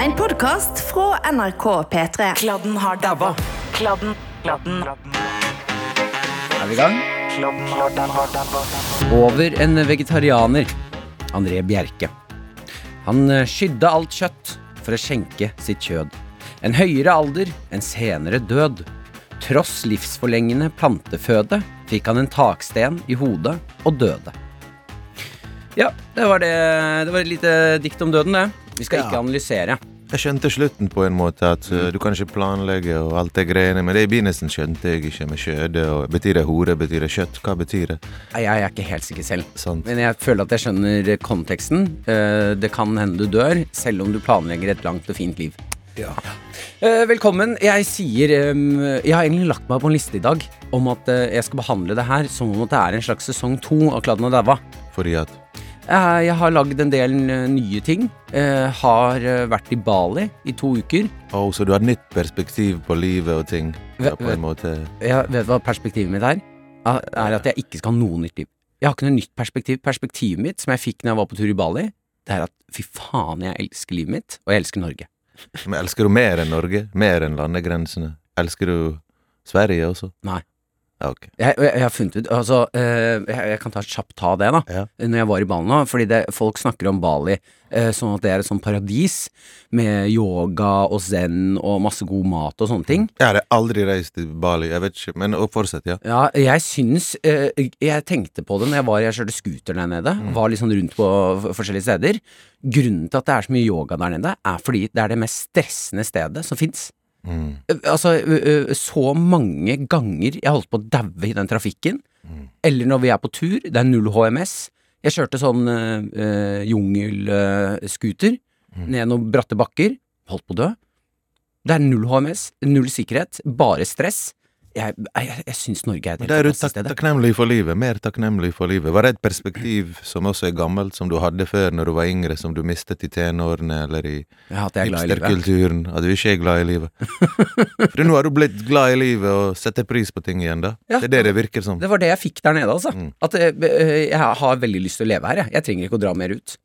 En podkast fra NRK P3. Kladden har dabba. Kladden, kladden, Er vi i gang? kladden har dabba. Over en vegetarianer, André Bjerke. Han eh, skydde alt kjøtt for å skjenke sitt kjød. En høyere alder, en senere død. Tross livsforlengende planteføde fikk han en taksten i hodet og døde. Ja, det var det. Det var et lite dikt om døden, det. Vi skal ikke analysere. Jeg skjønte slutten på en måte, at uh, du kan ikke planlegge og alt det greiene, men det i begynnelsen skjønte jeg ikke med skjøde, og betyr det hore, betyr det kjøtt, hva betyr det? Nei, Jeg er ikke helt sikker selv. Sant. Men jeg føler at jeg skjønner konteksten. Eh, Det kan hende du dør, selv om du planlegger et langt og fint liv. Ja. Eh, velkommen. Jeg sier um, Jeg har egentlig lagt meg på en liste i dag om at eh, jeg skal behandle det her som om det er en slags sesong to av Kladden og daua. Fordi at Eh, jeg har lagd en del eh, nye ting. Jeg har eh, vært i Bali i to uker. Oh, så du har et nytt perspektiv på livet og ting? Ve- Ja, på en måte Jeg vet hva perspektivet mitt er? Er er at jeg ikke skal ha noe nytt liv. Jeg har ikke noe nytt perspektiv. Perspektivet mitt, som jeg fikk når jeg var på tur i Bali, det er at fy faen, jeg elsker livet mitt, og jeg elsker Norge. Men elsker du mer enn Norge? Mer enn landegrensene? Elsker du Sverige også? Nei. Ja, ok. Jeg, jeg, jeg har funnet ut Altså, eh, jeg, jeg kan ta kjapt ta det, da. Ja. Når jeg var i Bali nå. Fordi det, folk snakker om Bali eh, sånn at det er et sånt paradis med yoga og zen og masse god mat og sånne ting. Jeg har aldri reist til Bali, jeg vet ikke, men fortsett, ja. Ja, jeg syns eh, Jeg tenkte på det når jeg var Jeg kjørte scooter der nede. Var litt sånn rundt på forskjellige steder. Grunnen til at det er så mye yoga der nede, er fordi det er det mest stressende stedet som fins. Mm. Altså, så mange ganger jeg holdt på å daue i den trafikken. Eller når vi er på tur, det er null HMS. Jeg kjørte sånn øh, jungelscooter ned noen bratte bakker. Holdt på å dø. Det er null HMS, null sikkerhet, bare stress. Jeg, jeg, jeg syns Norge er et fantastisk sted. da er du tak takknemlig for livet, mer takknemlig for livet. Var det et perspektiv som også er gammelt, som du hadde før når du var yngre, som du mistet i tenårene eller i jeg er hipsterkulturen? At du ikke er glad i livet? For nå har du blitt glad i livet og setter pris på ting igjen, da. Ja. Det er det det virker som. Det var det jeg fikk der nede, altså. Mm. At ø, ø, jeg har veldig lyst til å leve her, jeg. Jeg trenger ikke å dra mer ut.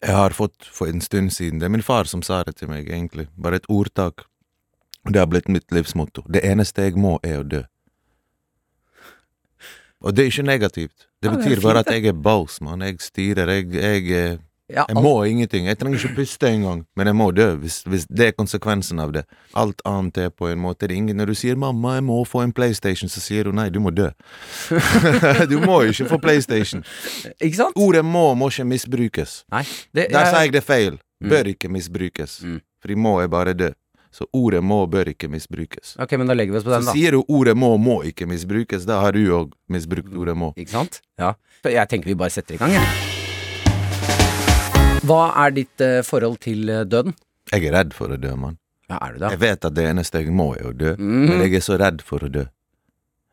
Jeg har fått for en stund siden Det er min far som sa det til meg, egentlig. Bare et ordtak. Det har blitt mitt livsmotto. Det eneste jeg må, er å dø. Og det er ikke negativt. Det betyr bare at jeg er boss, mann. Jeg styrer. Jeg, jeg, eh, jeg må ingenting. Jeg trenger ikke puste engang, men jeg må dø, hvis, hvis det er konsekvensen av det. Alt annet er på en måte det ingen Når du sier 'mamma, jeg må få en PlayStation', så sier du nei, du må dø. du må ikke få PlayStation. Ikke sant? Ordet 'må' må ikke misbrukes. Nei. Det, Der sa jeg- det feil. Mm. Bør ikke misbrukes. Mm. Fordi må er bare dø. Så ordet må bør ikke misbrukes. Ok, men da legger vi oss på Så den, da. sier du ordet må må ikke misbrukes, da har du òg misbrukt ordet må. Ikke sant? Ja. Jeg tenker vi bare setter i gang, jeg. Hva er ditt eh, forhold til eh, døden? Jeg er redd for å dø, mann. Ja, er du det? Jeg vet at det eneste jeg må, er å dø, Mhm. men jeg er så redd for å dø.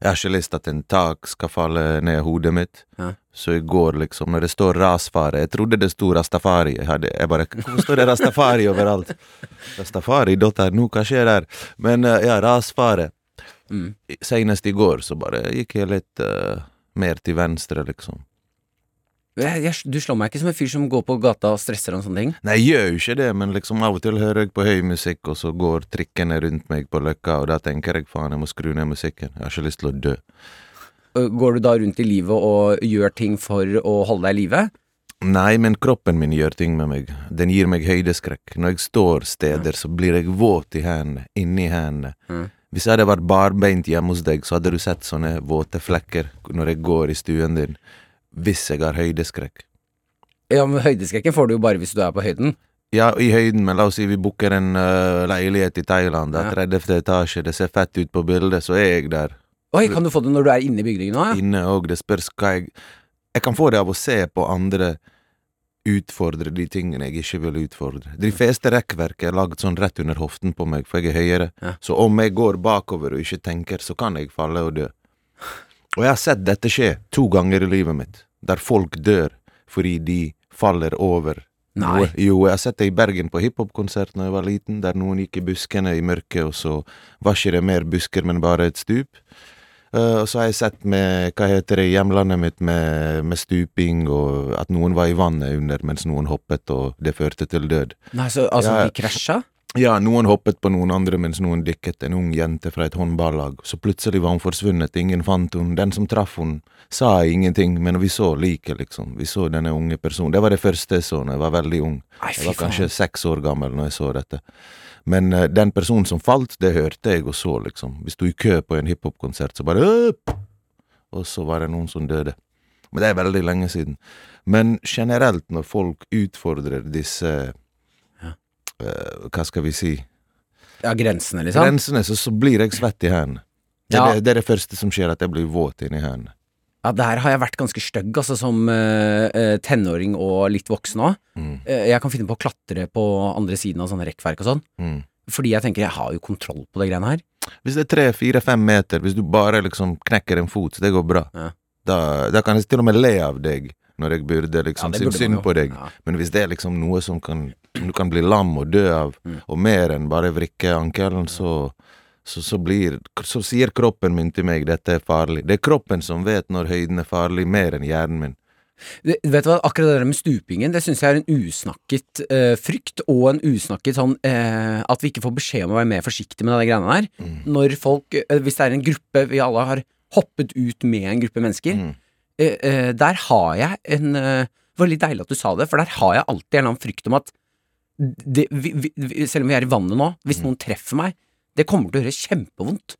Jeg har ikke lyst at en tak skal falle ned i hodet mitt. Ja. Så i går, liksom, når det står rasfare Jeg trodde det sto Rastafari. Jeg, jeg bare Hvorfor står det Rastafari overalt? Rastafari.no, hva skjer der? Men eh, ja, rasfare. Mm. Senest i går så bare gikk jeg litt uh, mer til venstre, liksom. Jeg, jeg, du slår meg ikke som en fyr som går på gata og stresser og sånne ting. Nei, jeg gjør jo ikke det, men liksom av og til hører jeg på høy musikk, og så går trikkene rundt meg på Løkka, og da tenker jeg faen, jeg må skru ned musikken. Jeg har ikke lyst til å dø. Øh, Går du da rundt i livet og gjør ting for å holde deg i live? Nei, men kroppen min gjør ting med meg. Den gir meg høydeskrekk. Når jeg står steder, så blir jeg våt i hendene, inni hendene. Mm. Hvis jeg hadde vært barbeint hjemme hos deg, så hadde du sett sånne våte flekker når jeg går i stuen din. Hvis jeg har høydeskrekk. Ja, men Høydeskrekken får du jo bare hvis du er på høyden. Ja, i høyden, men la oss si vi booker en uh, leilighet i Thailand. Det er 30. etasje, det ser fett ut på bildet, så er jeg der. Oi, Kan du få det når du er inne i bygningen nå? Ja? Inne òg, det spørs hva jeg Jeg kan få det av å se på andre utfordre de tingene jeg ikke vil utfordre. De fleste rekkverk er lagd sånn rett under hoften på meg, for jeg er høyere. Ja. Så om jeg går bakover og ikke tenker, så kan jeg falle og dø. Og jeg har sett dette skje to ganger i livet mitt, der folk dør fordi de faller over. Nei. Jo, jeg har sett det i Bergen på hiphopkonsert da jeg var liten, der noen gikk i buskene i mørket, og så var ikke det mer busker, men bare et stup. Uh, og så har jeg sett med, hva heter det, hjemlandet mitt med, med stuping, og at noen var i vannet under mens noen hoppet, og det førte til død. Nei, så, altså, Ja. de krasja? Ja, noen hoppet på noen andre mens noen dykket, en ung jente fra et håndballag. Så plutselig var hun forsvunnet, ingen fant hun. Den som traff hun sa ingenting, men vi så liket, liksom. Vi så denne unge personen. Det var det første jeg så når jeg var veldig ung. Jeg var kanskje seks år gammel når jeg så dette. Men uh, den personen som falt, det hørte jeg og så, liksom. Vi sto i kø på en hiphop-konsert, så bare «Øp!» Og så var det noen som døde. Men det er veldig lenge siden. Men generelt, når folk utfordrer disse Hva skal vi si Ja, grensene, liksom. Grensene, så, så blir jeg svett i hendene. Det, Ja. det, det er det første som skjer, at jeg blir våt inni hendene. Ja, der har jeg vært ganske stygg, altså, som eh, tenåring og litt voksen òg. Mm. jeg kan finne på å klatre på andre siden av sånne rekkverk og sånn. Mm. Fordi jeg tenker jeg har jo kontroll på det greiene her. Hvis det er tre, fire, fem meter, hvis du bare liksom knekker en fot, det går bra. Ja. Da, da kan jeg til og med le av deg, når jeg burde liksom ja, synes synd på deg. Ja. Men hvis det er liksom noe som kan du kan bli lam og dø av, Mm. og mer enn bare vrikke ankelen, så, så, så blir Så sier kroppen min til meg dette er farlig. Det er kroppen som vet når høyden er farlig, mer enn hjernen min. Det- Vet du hva, akkurat det der med stupingen, det syns jeg er en usnakket eh, frykt, og en usnakket sånn eh, At vi ikke får beskjed om å være mer forsiktige med de greiene der. Mm. Når folk, eh, hvis det er en gruppe vi alle har hoppet ut med en gruppe mennesker, Mm. Eh, eh, der har jeg en eh, Det var litt deilig at du sa det, for der har jeg alltid en eller annen frykt om at det, vi, vi, selv om vi er i vannet nå, hvis Mm. noen treffer meg, det kommer til å gjøre kjempevondt.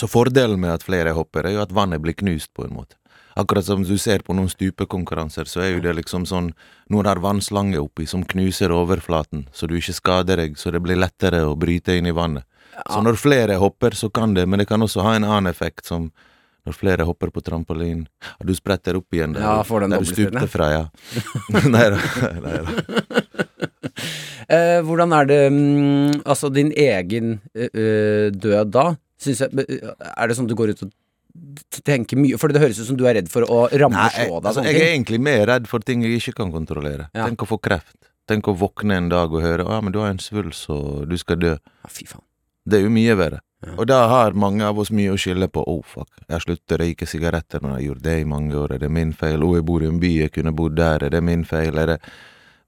Så fordelen med at flere hopper, er jo at vannet blir knust, på en måte. Akkurat som du ser på noen stupekonkurranser, så er jo det liksom sånn Noen har vannslange oppi som knuser overflaten, så du ikke skader deg, så det blir lettere å bryte inn i vannet. Så når flere hopper, så kan det, men det kan også ha en annen effekt, som når flere hopper på trampolin Og du spretter opp igjen der, Ja, får den der du stupte fra, ja. nei da. Nei da. Eh, hvordan er det mm, Altså, din egen eh, død da? Jeg, eh, er det sånn du går ut og tenker mye For det høres ut som du er redd for å ramme Nei, slå deg altså, jeg er egentlig mer redd for ting jeg ikke kan kontrollere. Ja. Tenk å få kreft. Tenk å våkne en dag og høre 'Å, ja, men du har en svulst, og du skal dø'. Ja, fy faen. Det er jo mye verre. Ja. Og da har mange av oss mye å skylde på. Oh, fuck, jeg sluttet å røyke sigaretter men jeg har gjort det i mange år. Er det min feil? Oh, jeg bor i en by, jeg kunne bodd der. Er det min feil? Er det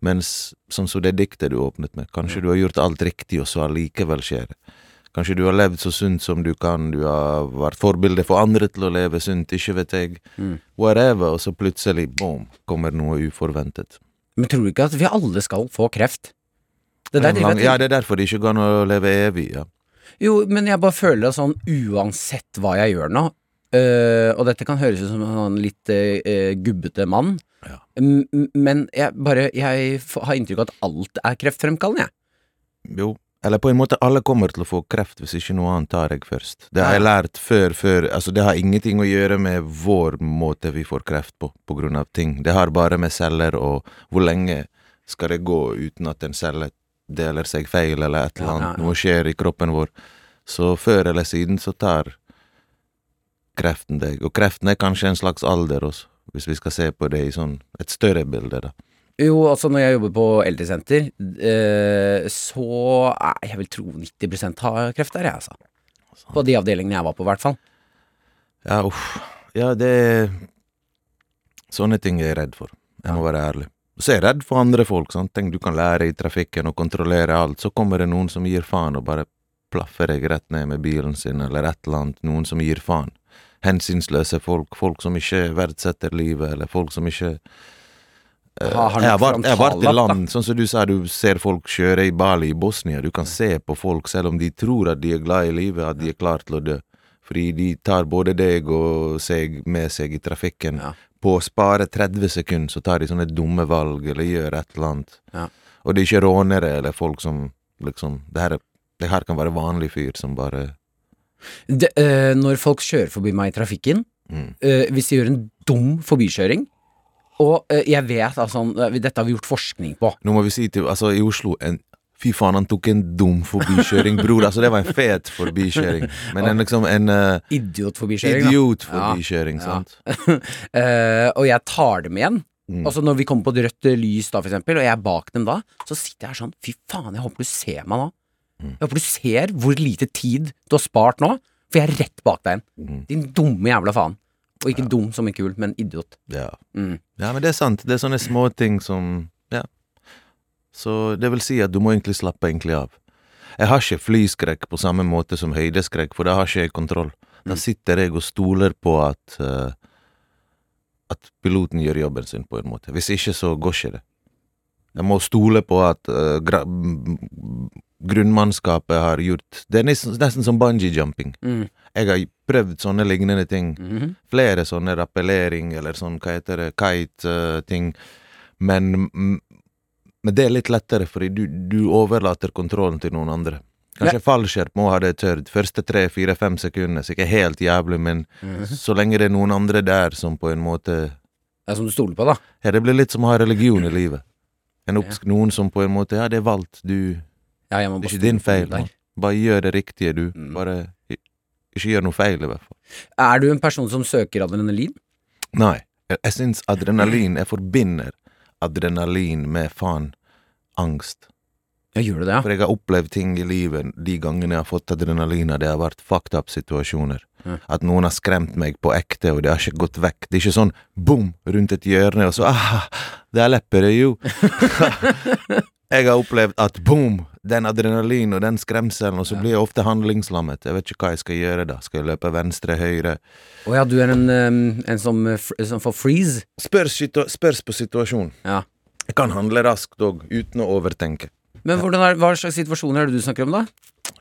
Mens sånn som det diktet du åpnet med, kanskje du har gjort alt riktig, og så allikevel skjer det. Kanskje du har levd så sunt som du kan, du har vært forbilde for andre til å leve sunt, ikke vet jeg. Mm. Whatever, og så plutselig, boom, kommer noe uforventet. Men tror du ikke at vi alle skal få kreft? Det der driver lang, ja, det er derfor det ikke går an å leve evig, ja. Jo, men jeg bare føler det sånn uansett hva jeg gjør nå, øh, og dette kan høres ut som en sånn litt øh, gubbete mann, Ja. Men jeg bare Jeg har inntrykk av at alt er kreftfremkallende, jeg. Jo. Eller på en måte, alle kommer til å få kreft hvis ikke noe annet tar jeg først. Det har jeg lært før, før Altså, det har ingenting å gjøre med vår måte vi får kreft på, på grunn av ting. Det har bare med celler og hvor lenge skal det gå uten at en celle deler seg feil, eller et eller annet. Noe skjer i kroppen vår. Så før eller siden så tar kreften deg. Og kreften er kanskje en slags alder også, hvis vi skal se på det i sånn et større bilde, da. Jo, altså når jeg jobber på eldresenter, øh, så er jeg vil tro 90% har kreft der, jeg, altså. På de avdelingene jeg var på, i hvert fall. Ja, uff. Ja, det Sånne ting er jeg redd for. Jeg må være ærlig. Så er jeg redd for andre folk. sant? Ting du kan lære i trafikken og kontrollere alt. Så kommer det noen som gir faen og bare plaffer deg rett ned med bilen sin, eller et eller annet. Noen som gir faen. Hensynsløse folk. Folk som ikke verdsetter livet, eller folk som ikke Uh, jeg har vært, i land, sånn som du sa, du ser folk kjøre i Bali i Bosnia. Du kan se på folk, selv om de tror at de er glad i livet, at de er klare til å dø. Fordi de tar både deg og seg med seg i trafikken. Ja. På å spare 30 sekunder, så tar de sånne dumme valg, eller gjør et eller annet. Ja. Og det er ikke rånere eller folk som liksom Det her, er- det her kan være vanlig fyr som bare Det, øh, når folk kjører forbi meg i trafikken, mm. øh, hvis de gjør en dum forbikjøring, og øh, jeg vet altså, dette har vi gjort forskning på. Nå må vi si til Altså, i Oslo en, Fy faen, han tok en dum forbikjøring, bror. Altså, det var en fet forbikjøring. Men en liksom en uh, Idiotforbikjøring, da. idiotforbikjøring, Ja. sant? uh, og jeg tar dem igjen. Mm. Altså Når vi kommer på et rødt lys, da, for eksempel, og jeg er bak dem da, så sitter jeg her sånn Fy faen, jeg håper du ser meg nå. Mm. Jeg håper du ser hvor lite tid du har spart nå, for jeg er rett bak deg igjen. Mm. Din dumme jævla faen. Og ikke dum som en kul, men idiot. Ja. Mm. ja, men det er sant. Det er sånne småting som Ja. Så det vil si at du må egentlig slappe egentlig av. Jeg har ikke flyskrekk på samme måte som høydeskrekk, for da har ikke jeg kontroll. Da sitter jeg og stoler på at uh, at piloten gjør jobben sin, på en måte. Hvis ikke, så går ikke det. Jeg må stole på at uh, grunnmannskapet har gjort Det er nesten, nesten som bungee-jumping. Mm. Jeg har prøvd sånne lignende ting. Mhm. Flere sånne rappellering, eller sånn, hva heter det, kite-ting. Men, mm, men det er litt lettere, fordi du, du overlater kontrollen til noen andre. Kanskje fallskjerm må ha det tørt. Første tre, fire, fem sekunder, så ikke helt jævlig, men Mhm. så lenge det er noen andre der som på en måte er som du stoler på, da. Ja, det blir litt som å ha religion i livet. En oppsk Noen som på en måte Ja, det er valgt, du Ja, jeg Det er ikke din feil. Man. Bare gjør det riktige, du. Mm. Bare ikke gjør noe feil, i hvert fall. Er du en person som søker adrenalin? Nei. Jeg, jeg syns adrenalin Jeg forbinder adrenalin med faen angst. Ja, gjør det, ja? For jeg har opplevd ting i livet de gangene jeg har fått adrenalin, det har vært fucked up situasjoner. Ja. At noen har skremt meg på ekte, og det har ikke gått vekk. Det er ikke sånn boom rundt et hjørne, og så ah, der lepper det jo. jeg har opplevd at boom, den adrenalin og den skremselen, og så blir jeg ofte handlingslammet. Jeg vet ikke hva jeg skal gjøre da. Skal jeg løpe venstre, høyre? Å ja, du er en, en som, uh, som får freeze? Spørs, spørs på situasjonen. Ja. Jeg kan handle raskt òg, uten å overtenke. Men er, hva slags situasjoner er det du snakker om, da?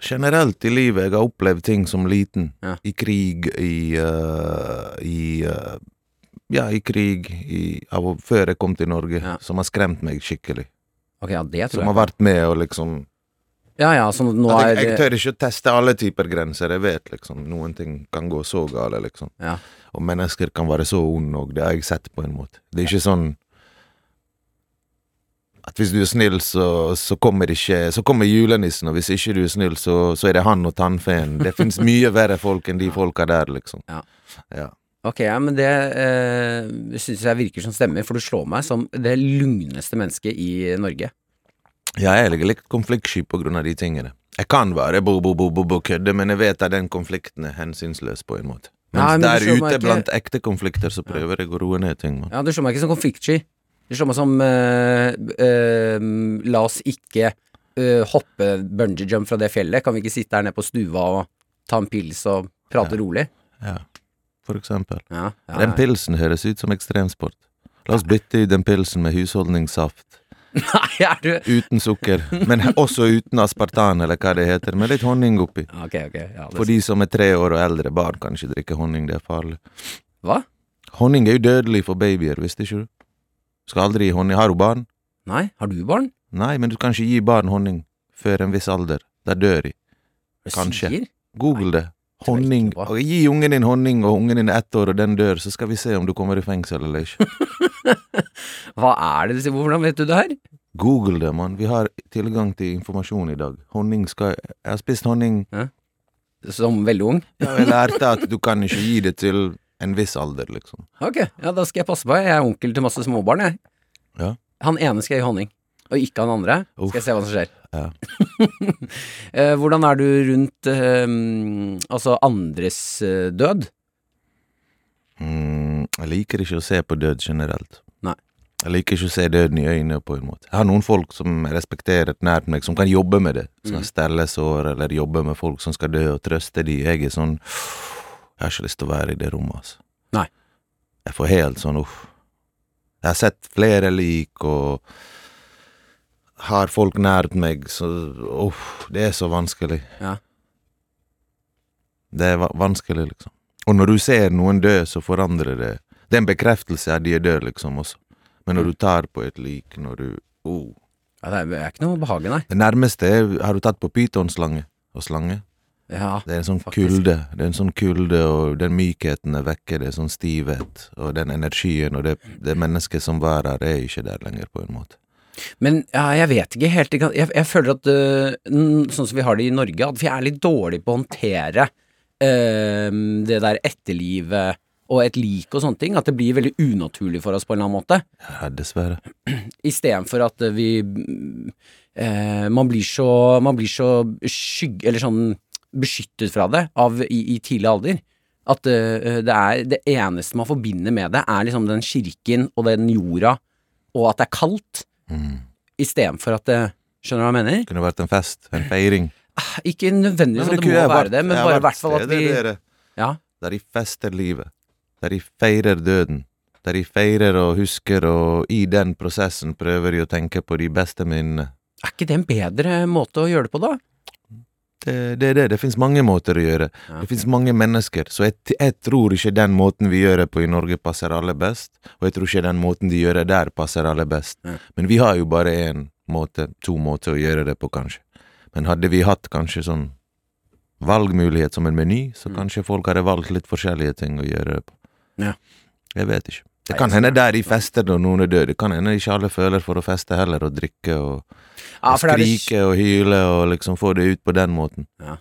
Generelt i livet, jeg har opplevd ting som liten. Ja. I krig, i uh, I uh, Ja, i krig i, av, før jeg kom til Norge, Ja. som har skremt meg skikkelig. Ok, ja, det tror Som har vært med og liksom Ja, ja, så nå er jeg, jeg tør ikke å teste alle typer grenser. Jeg vet liksom noen ting kan gå så gale, liksom. Ja. Og mennesker kan være så onde òg. Det har jeg sett på en måte. Det er ikke sånn at hvis du er snill, så, så kommer ikke Så kommer julenissen, og hvis ikke du er snill, så, så er det han og tannfeen. Det fins mye verre folk enn de folka der, liksom. Ja. ja. Ok, ja, men det eh, syns jeg virker som stemmer, for du slår meg som det lugneste mennesket i Norge. Jeg er litt konfliktsky på grunn av de tingene. Jeg kan være bo-bo-bo-bo-kødde, men jeg vet at den konflikten er hensynsløs på en måte. Nei, Mens men der ute ikke- blant ekte konflikter, så prøver jeg å roe ned ting. Man. Ja, du slår meg ikke som konfliktsky. Du slår meg som eh, eh, La oss ikke eh, hoppe bungee jump fra det fjellet. Kan vi ikke sitte her nede på stua og ta en pils og prate Ja. rolig? Ja, for eksempel. Ja, ja, Den pilsen høres ut som ekstremsport. La oss bytte ut den pilsen med husholdningssaft. Nei, er du Uten sukker, men også uten aspartan, eller hva det heter, med litt honning oppi. Ok, ok. Ja, det For de som er tre år og eldre, barn kan ikke drikke honning, det er farlig. Hva? Honning er jo dødelig for babyer, visste ikke du? Skal aldri gi honning. Har du barn? Nei, har du barn? Nei, men du kan ikke gi barn honning før en viss alder. Da dør de. Kanskje. Google det. Honning. Og gi ungen din honning, og ungen din er ett år, og den dør, så skal vi se om du kommer i fengsel eller ikke. Hva er det du sier? Hvordan vet du det her? Google det, mann. Vi har tilgang til informasjon i dag. Honning skal Jeg har spist honning. Som veldig ung? Ja, jeg lærte at du kan ikke gi det til en viss alder, liksom. Ok, ja da skal jeg passe på. Jeg er onkel til masse småbarn, jeg. Ja. Han ene skal gi honning, og ikke han andre. Uff. Skal jeg se hva som skjer. Ja. Eh, hvordan er du rundt eh, altså andres eh, død? Mm, jeg liker ikke å se på død generelt. Nei. Jeg liker ikke å se døden i øynene, på en måte. Jeg har noen folk som jeg respekterer nært meg, som kan jobbe med det. Som Mm. stelle sår, eller jobbe med folk som skal dø, og trøste de. Jeg er sånn Jeg har ikke lyst til å være i det rommet, altså. Nei. Jeg får helt sånn uff. Jeg har sett flere lik, og har folk nært meg, så uff, det er så vanskelig. Ja. Det er va vanskelig, liksom. Og når du ser noen dø, så forandrer det Det er en bekreftelse at de er døde, liksom, også. Men når du tar på et lik, når du oh. Ja, det er, er ikke noe behag, nei. Det nærmeste er Har du tatt på pytonslange og slange? Ja, Det er en sånn Faktisk. kulde. Det er en sånn kulde, og den mykheten er vekke. Det er sånn stivhet. Og den energien og det, det mennesket som var her, er ikke der lenger, på en måte. Men ja, jeg vet ikke helt Jeg, jeg, føler at øh, sånn som vi har det i Norge, at vi er litt dårlige på å håndtere øh, det der etterlivet og et lik og sånne ting. At det blir veldig unaturlig for oss på en eller annen måte. Ja, dessverre. Istedenfor at vi eh, man, blir så, man blir så skygg... Eller sånn beskyttet fra det av, i, i tidlig alder. At det er det eneste man forbinder med det, er liksom den kirken og den jorda, og at det er kaldt. Mm. istedenfor at det Skjønner du hva jeg mener? Kunne vært en fest, en feiring. Ikke nødvendigvis at det må være være det, men bare i hvert fall at vi dere, der, Ja. der de fester livet. Der de feirer døden. Der de feirer og husker, og i den prosessen prøver de å tenke på de beste minnene. Er ikke det en bedre måte å gjøre det på, da? Det det er det. Det fins mange måter å gjøre. Ja. Det fins mange mennesker. Så jeg, jeg tror ikke den måten vi gjør det på i Norge, passer aller best. Og jeg tror ikke den måten de gjør det der, passer aller best. Ja. Men vi har jo bare én måte, to måter å gjøre det på, kanskje. Men hadde vi hatt kanskje sånn valgmulighet som en meny, så Mm. kanskje folk hadde valgt litt forskjellige ting å gjøre det på. Ja. Jeg vet ikke. Det kan hende der de fester når noen er død. Det kan hende ikke alle føler for å feste heller, og drikke og, Ja, og skrike det og hyle og liksom få det ut på den måten. Ja.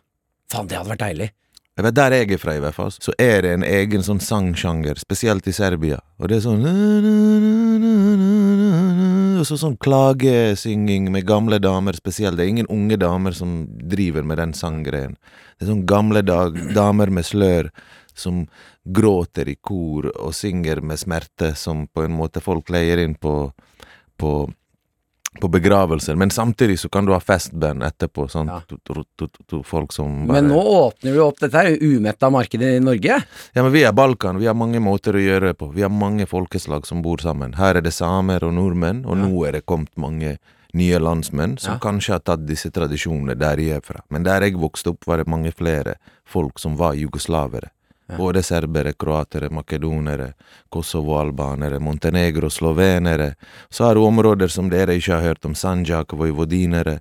Faen, det hadde vært deilig. Jeg vet Der jeg er fra, i hvert fall, så er det en egen sånn sangsjanger, spesielt i Serbia. Og det er sånn Og så sånn klagesynging med gamle damer spesielt. Det er ingen unge damer som driver med den sanggreien. Det er sånn gamle dag, damer med slør som gråter i kor og synger med smerte, som på en måte folk leier inn på, på på begravelser, men samtidig så kan du ha festband etterpå. Sånn, Ja. to, to, to, folk som bare Men nå åpner vi opp Dette er jo umetta markedet i Norge. Ja, men vi er Balkan, vi har mange måter å gjøre det på. Vi har mange folkeslag som bor sammen. Her er det samer og nordmenn, og Ja. nå er det kommet mange nye landsmenn som Ja. kanskje har tatt disse tradisjonene der jeg er fra. Men der jeg vokste opp, var det mange flere folk som var jugoslavere. Ja. Både serbere, kroatere, makedonere, kosovo-albanere, montenegro, slovenere. Så har du områder som dere ikke har hørt om, Sanjak, vojvodinere,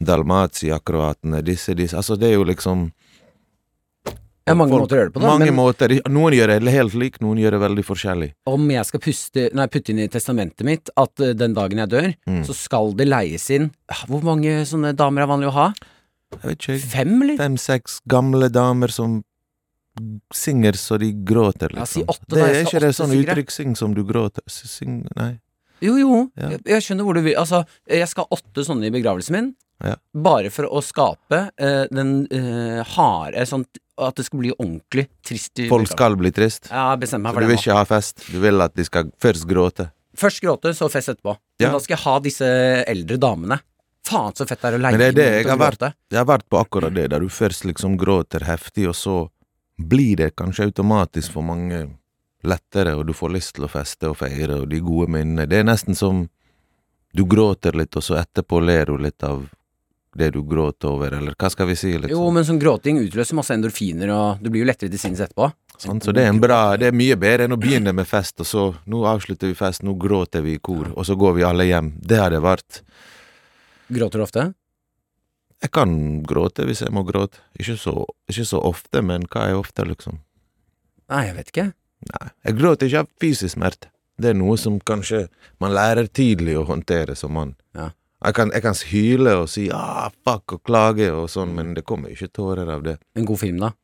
Dalmatia-kroatene, disse, disse. Altså, det er jo liksom er mange Folk- måter å gjøre det på, da. Mange Men måter. Noen gjør det helt likt, noen gjør det veldig forskjellig. om jeg skal puste, nei, putte inn i testamentet mitt at uh, den dagen jeg dør, Mm. så skal det leies inn ah, Hvor mange sånne damer er vanlig å ha? Jeg vet ikke, Fem, eller? fem-seks gamle damer som synger så de gråter, Ja, liksom. si åtte, det er ikke det sånn uttrykk 'syng som du gråter'? Syng Nei. Jo, jo. Ja. Jeg, jeg skjønner hvor du vil. Altså, jeg skal ha åtte sånne i begravelsen min. Ja. Bare for å skape uh, den uh, harde Sånn at det skal bli ordentlig trist. Folk skal bli trist. Ja, bestem meg Så du vil ikke ha fest. Du vil at de skal først gråte. Først gråte, så fest etterpå. Ja. Men da skal jeg ha disse eldre damene. Faen så fett det er å leie Men det er det jeg har vært. Jeg har vært på akkurat det, der du først liksom gråter heftig, og så blir det kanskje automatisk for mange lettere, og du får lyst til å feste og feire, og de gode minnene. Det er nesten som du gråter litt, og så etterpå ler du litt av det du gråter over, eller hva skal vi si? Litt Jo, men sånn gråting utløser masse endorfiner, og du blir jo lettere til sinns etterpå. Sånn, Så det er en bra Det er mye bedre enn å begynne med fest, og så Nå avslutter vi fest, nå gråter vi i kor, og så går vi alle hjem. Det har det vært Gråter du ofte? Jeg kan gråte hvis jeg må gråte. Ikke så, ikke så ofte, men hva er ofte, liksom? Nei, jeg vet ikke. Nei, jeg gråter ikke av fysisk smerte. Det er noe som kanskje man lærer tidlig å håndtere som mann. Ja. Jeg kan, jeg kan hyle og si ah, fuck og klage og sånn, men det kommer ikke tårer av det. En god film, da?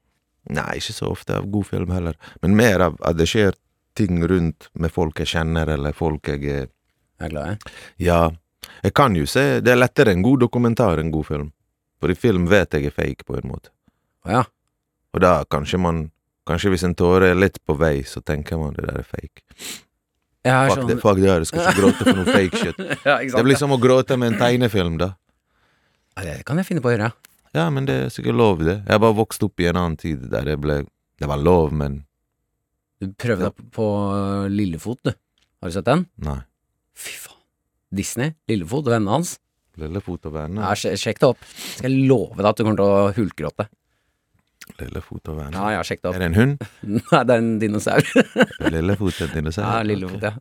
Nei, ikke så ofte av god film heller, men mer av at det skjer ting rundt med folk jeg kjenner, eller folk jeg er Jeg er glad i. Ja, jeg kan jo se Det er lettere en god dokumentar enn god film. For i film vet jeg er fake, på en måte. Ja. Og da kanskje man Kanskje hvis en tåre er litt på vei, så tenker man det der er fake. Er Fuck sånn det, fuck det her, du skal ikke gråte for noe fake shit. ja, ikke? Det blir som å gråte med en tegnefilm, da. Ja, det kan jeg finne på å gjøre. Ja, men det er sikkert lov, det. Jeg har bare vokst opp i en annen tid der det ble Det var lov, men Du prøvde deg på Lillefot, du. Har du sett den? nei. Fy faen. Disney, Lillefot og vennene hans. Lillefot og venner. Ja, sjekk det opp. Skal jeg love deg at du kommer til å hulkgråte. Lillefot og venner. Ja, ja, sjekk det opp. Er det en hund? Nei, det er en dinosaur. Lillefot er en dinosaur? Ja, Lillefot, ja.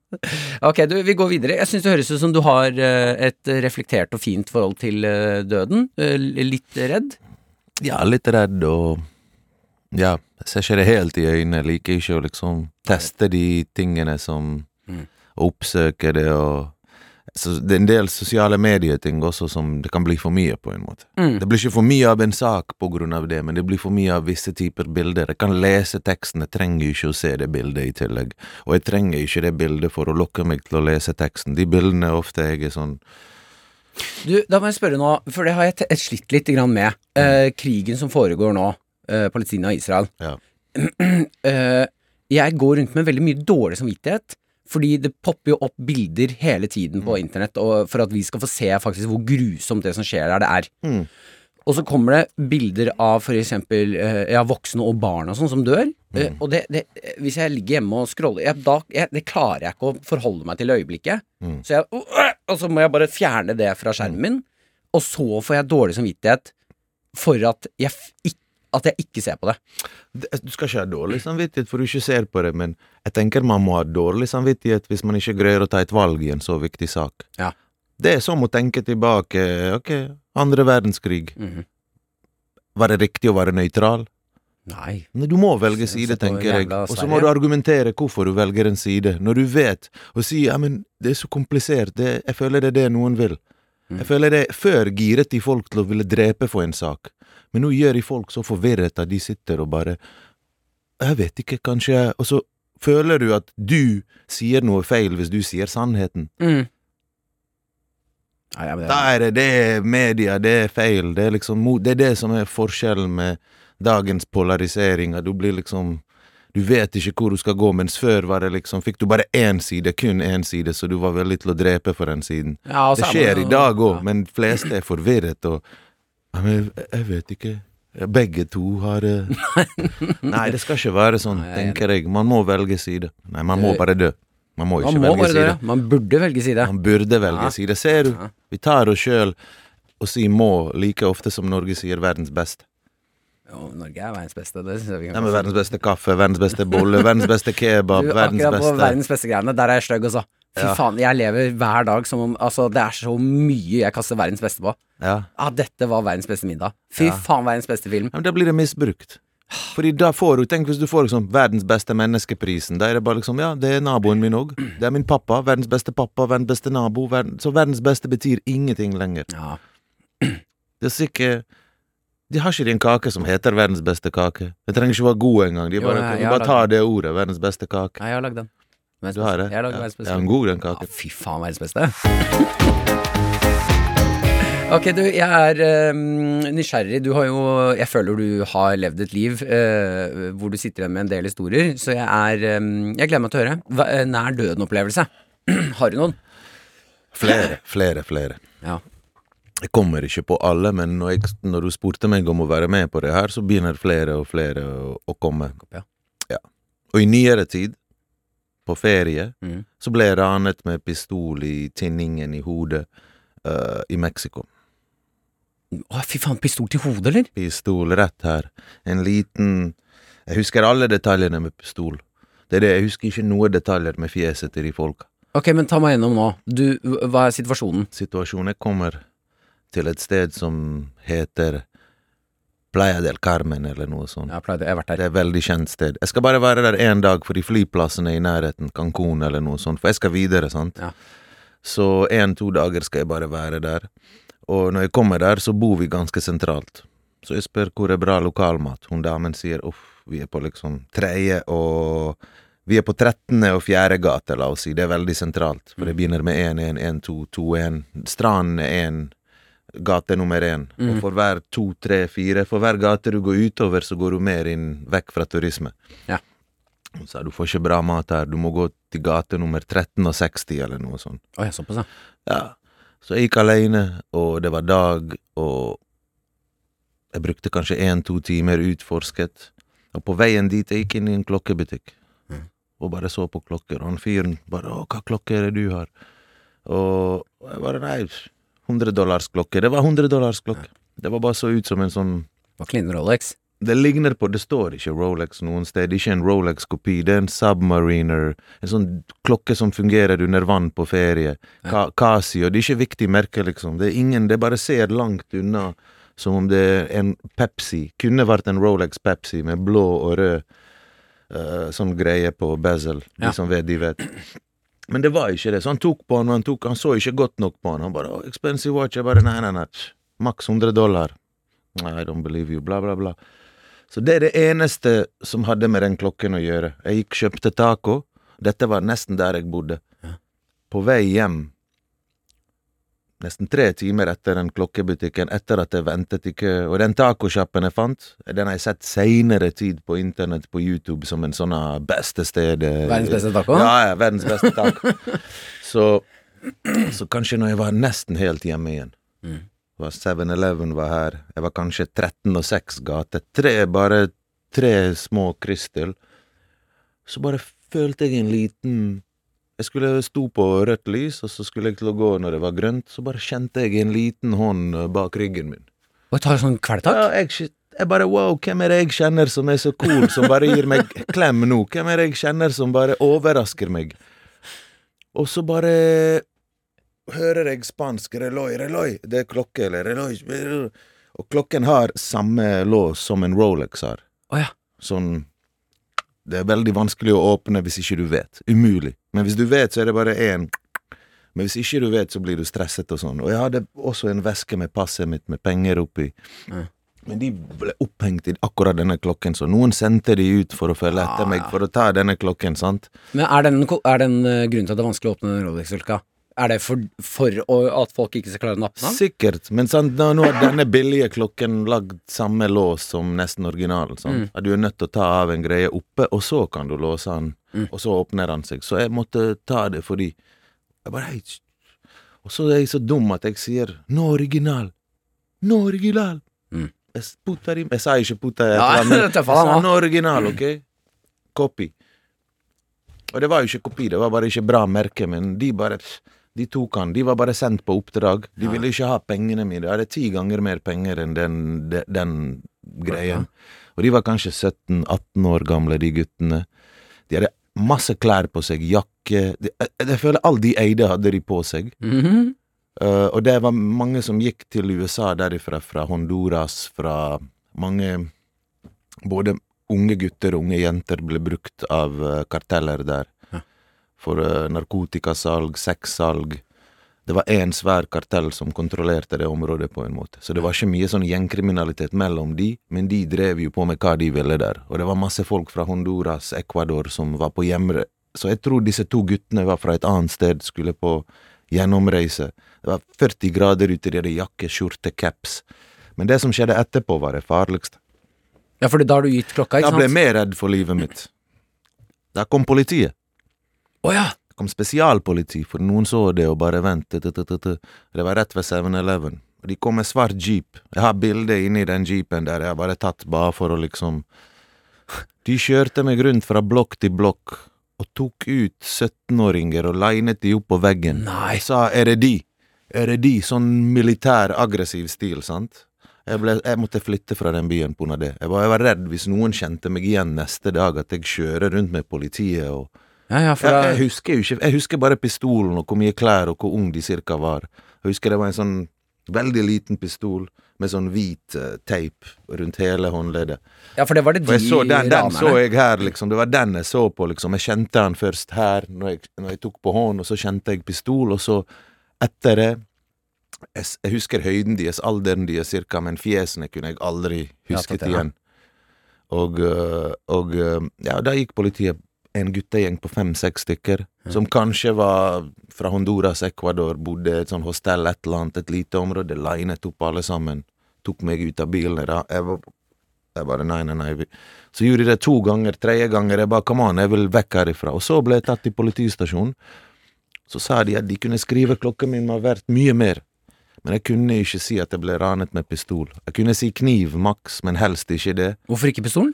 Ok, du, vi går videre. Jeg syns det høres ut som du har eh, et reflektert og fint forhold til eh, døden. Eh, Litt redd? Ja, litt redd og Ja, jeg ser ikke det helt i øynene. Jeg liker ikke å liksom teste de tingene som Mm. Oppsøke det og så Det er en del sosiale medieting også som det kan bli for mye på en måte. Mm. Det blir ikke for mye av en sak på grunn av det, men det blir for mye av visse typer bilder. Jeg kan lese teksten, jeg trenger ikke å se det bildet i tillegg. Og jeg trenger ikke det bildet for å lokke meg til å lese teksten. De bildene er ofte jeg er sånn Du, da må jeg spørre nå, for det har jeg slitt litt grann med. Eh, krigen som foregår nå, eh, Palestina og Israel. Ja. Eh, jeg går rundt med veldig mye dårlig samvittighet Fordi det popper jo opp bilder hele tiden på internett og for at vi skal få se faktisk hvor grusomt det som skjer der, det er. Mm. Og så kommer det bilder av for eksempel eh, ja, voksne og barn og sånn som dør. Eh, Mm. og det, det, hvis jeg ligger hjemme og scroller jeg, da, jeg, Det klarer jeg ikke å forholde meg til i øyeblikket. Mm. Så jeg, øh, og så må jeg bare fjerne det fra skjermen min, og så får jeg dårlig samvittighet for at jeg, f- ikk- at jeg ikke ser på det. Det- Du skal ikke ha dårlig samvittighet for du ikke ser på det, men jeg tenker man må ha dårlig samvittighet hvis man ikke greier å ta et valg i en så viktig sak. Ja. Det er som å tenke tilbake, ok, andre verdenskrig. Mhm. Var det riktig å være nøytral? Nei. Men du må velge side, tenker jeg. Og så må du argumentere hvorfor du velger en side, når du vet, og si ja, men det er så komplisert, det, jeg føler det er det noen vil. Mm. Jeg føler det Før giret de folk til å ville drepe for en sak, men nå gjør de folk så forvirret at de sitter og bare Jeg vet ikke, kanskje Og så føler du at du sier noe feil hvis du sier sannheten. Mm. Nei, ja, men det, Da er det det media, det er feil. Det er liksom Det er det som er forskjellen med dagens polarisering. At du blir liksom Du vet ikke hvor du skal gå, mens før var det liksom Fikk du bare én side, kun én side, så du var villig til å drepe for den siden. ja, Det er skjer i dag òg, ja. men fleste er forvirret og ja, men jeg, vet ikke. Begge to har eh, Nei, det skal ikke være sånn, Nei, er tenker jeg. Man må velge side. Nei, man må bare dø. Man må ikke Man må velge dø, side. ja. Man burde velge side. Man burde velge Ja. side. Ser du? Ja. Vi tar oss sjøl og sier må like ofte som Norge sier verdens beste. Jo, Norge er verdens beste. Det synes jeg vi kan Nei, men verdens beste kaffe, verdens beste bolle, verdens beste kebab, Du, verdens akkurat på verdens beste greiene, der er jeg stygg, altså. Fy Ja. faen, jeg lever hver dag som om Altså, det er så mye jeg kaster verdens beste på. Ja. Ah, dette var verdens beste middag. Fy Ja. faen, verdens beste film. Men da blir det misbrukt. Fordi da får du, Tenk hvis du får liksom verdens beste menneskeprisen. Da er det bare liksom Ja, det er naboen min òg. Det er min pappa. Verdens beste pappa, verdens beste nabo. Verden, så verdens beste betyr ingenting lenger. Ja. Det er sikkert De har ikke en kake som heter verdens beste kake. Den trenger ikke være god engang. De Jo, jeg, jeg- de bare tar det ordet. Verdens beste kake. Ja, jeg har lagd den. Du har det? Jeg har lagd Ja, verdens beste ja, en god den Ja, fy faen, verdens beste. Ok, du, jeg er eh, nysgjerrig. Du har jo Jeg føler du har levd et liv eh, hvor du sitter igjen med en del historier, så jeg er eh, Jeg gleder meg til å høre. Hva, eh, nær døden-opplevelse. har du noen? Flere, flere, flere. Ja. Jeg kommer ikke på alle, men når, jeg, når du spurte meg om å være med på det her, så begynner flere og flere å, å komme. Ja. Ja. Og i nyere tid, på ferie, Mm. så ble jeg ranet med pistol i tinningen i hodet uh, i Mexico. Å, fy faen, pistol til hodet, eller? Pistol rett her. En liten Jeg husker alle detaljene med pistol. Det er det, Jeg husker ikke noen detaljer med fjeset til de folka. Ok, men ta meg gjennom nå. Du, hva er situasjonen? Situasjonen kommer til et sted som heter Playa del Carmen, eller noe sånt. Ja, har, jeg har vært der. Det er et veldig kjent sted. Jeg skal bare være der én dag fordi flyplassen er i nærheten, Cancún eller noe sånt, for jeg skal videre, sant. Ja. Så én-to dager skal jeg bare være der. Og når jeg kommer der, så bor vi ganske sentralt. Så jeg spør hvor er bra lokalmat. Hun damen sier uff, vi er på liksom tredje og Vi er på 13. og 4. gate, la oss si. Det er veldig sentralt. For det begynner med 1, 1, 1, 2, 2, 1. Stranden er 1. Gate nummer én. Og for hver to, tre, fire For hver gate du går utover, så går du mer inn vekk fra turisme. Ja. Hun sa du får ikke bra mat her, du må gå til gate nummer 13 og 60, eller noe sånt. Oh, jeg såpass, ja. Ja. Så jeg gikk alene, og det var dag, og jeg brukte kanskje én-to timer utforsket. Og på veien dit, jeg gikk inn i en klokkebutikk, mm. og bare så på klokker. Og han fyren bare 'Å, hva klokke er det du har?' Og jeg bare 'Nei, 100 dollars klokke'. Det var 100 dollars klokke. Det var bare så ut som en sånn Var kliner Rolex. det ligner på Det står ikke Rolex noen sted. Det er ikke en Rolex-kopi. Det er en Submariner. En sånn klokke som fungerer under vann på ferie. Ka Casio. Det er ikke viktig merke, liksom. Det er ingen Det bare ser langt unna som om det er en Pepsi. Kunne vært en Rolex Pepsi med blå og rød uh, sånn greie på bezel. De Ja. som vet, de vet. Men det var ikke det. Så han tok på han, og han, tok, han så ikke godt nok på han. Han bare 'Expensive watch.' Jeg bare 'Nei, nei, nei. Maks 100 dollar'. I don't believe you. Bla, bla, bla. Så det er det eneste som hadde med den klokken å gjøre. Jeg gikk kjøpte taco. Dette var nesten der jeg bodde. Ja. På vei hjem nesten tre timer etter den klokkebutikken, etter at jeg ventet i kø. Og den tacosjappen jeg fant, den har jeg sett seinere tid på internett på YouTube som en sånn ah, beste sted eh, Verdens beste taco? Ja, ja, verdens beste taco. så, så kanskje når jeg var nesten helt hjemme igjen Mm. 7-Eleven var her. Jeg var kanskje 13 og 6 gate. Tre, bare tre små kryss til. Så bare følte jeg en liten Jeg skulle sto på rødt lys, og så skulle jeg til å gå når det var grønt. Så bare kjente jeg en liten hånd eh, bak ryggen min. Og tar sånn kvelertak? Ja, jeg, jeg bare wow, hvem er det jeg kjenner som er så cool, som bare gir meg klem nå? Hvem er det jeg kjenner som bare overrasker meg? Og så bare hører jeg spansk reloj, reloj, det er klokke, eller reloj Og klokken har samme lås som en Rolex har. Oh, ja. Sånn Det er veldig vanskelig å åpne hvis ikke du vet. Umulig. Men hvis du vet, så er det bare én. Men hvis ikke du vet, så blir du stresset og sånn. Og jeg hadde også en veske med passet mitt med penger oppi. Mm. Men de ble opphengt i akkurat denne klokken, så noen sendte de ut for å følge etter meg, for å ta denne klokken, sant? Men er den, er den eh, grunnen til at det er vanskelig å åpne den Rolex-ulka? Er det for, for å, at folk ikke skal klare å nappe den? Sikkert, men sant, nå, nå er denne billige klokken lagd samme lås som nesten originalen, sant? At du er nødt til å ta av en greie oppe, og så kan du låse den, Mm. og så åpner den seg. Så jeg måtte ta det fordi jeg bare, hei, Og så er jeg så dum at jeg sier 'nå original'. Nå original. Mm. Jeg, putter jeg sa ikke 'putter' et Ja, men jeg sa. 'nå original', ok? Copy. Og det var jo ikke kopi, det var bare ikke bra merke, men de bare De tok han. De var bare sendt på oppdrag. De ville ikke ha pengene mine. De hadde ti ganger mer penger enn den, den, den greien. Og de var kanskje 17-18 år gamle, de guttene. De hadde masse klær på seg, jakke de, jeg, jeg føler alle de eide, hadde de på seg. Mm -hmm. uh, og det var mange som gikk til USA derifra, fra Honduras, fra mange Både unge gutter og unge jenter ble brukt av eh, karteller der. For eh, narkotikasalg, sexsalg. Det var én svær kartell som kontrollerte det området, på en måte. Så det var ikke mye sånn gjengkriminalitet mellom de, men de drev jo på med hva de ville der. Og det var masse folk fra Honduras, Ecuador, som var på hjemre... Så jeg tror disse to guttene var fra et annet sted, skulle på gjennomreise. Det var 40 grader ute, de hadde jakke, skjorte, caps. Men det som skjedde etterpå, var det farligste. Ja, for da har du gitt klokka, ikke sant? Da ble jeg mer redd for livet mitt. Da kom politiet. Å ja! Kom spesialpoliti, for noen så det og bare vent. Det var rett ved 7-Eleven. Og de kom med svart jeep. Jeg har bilde inni den jeepen der jeg har bare tatt bare for å liksom De kjørte meg rundt fra blokk til blokk og tok ut 17-åringer og linet de opp på veggen. Nei. Jeg sa 'er det de'? Er det de? Sånn militær, aggressiv stil, sant? Jeg, ble, jeg måtte flytte fra den byen på grunn det. Jeg var, jeg var redd hvis noen kjente meg igjen neste dag, at jeg kjører rundt med politiet og Ja, ja, for jeg, jeg husker jo ikke Jeg husker bare pistolen og hvor mye klær og hvor ung de cirka var. Jeg husker det var en sånn veldig liten pistol med sånn hvit uh, teip rundt hele håndleddet. ja, for det var det de så den, den så jeg her, liksom. Det var den jeg så på, liksom. Jeg kjente den først her, når jeg, når jeg tok på hånden, og så kjente jeg pistol, og så etter det jeg, jeg husker høyden deres, alderen deres cirka, men fjesene kunne jeg aldri husket ja. igjen. Og, øh, og øh, ja, da gikk politiet en guttegjeng på fem-seks stykker, som kanskje var fra Honduras, Ecuador, bodde i et sånn hostell, et eller annet, et lite område, linet opp alle sammen, tok meg ut av bilen. Da. Jeg var jeg bare nei, nei, nei. Så gjorde de det to ganger, tredje ganger. Jeg bare come on, jeg vil vekk herifra. Og så ble jeg tatt til politistasjonen. Så sa de at de kunne skrive klokka mi var verdt mye mer. Men jeg kunne ikke si at jeg ble ranet med pistol. Jeg kunne si kniv maks, men helst ikke det. Hvorfor ikke pistolen?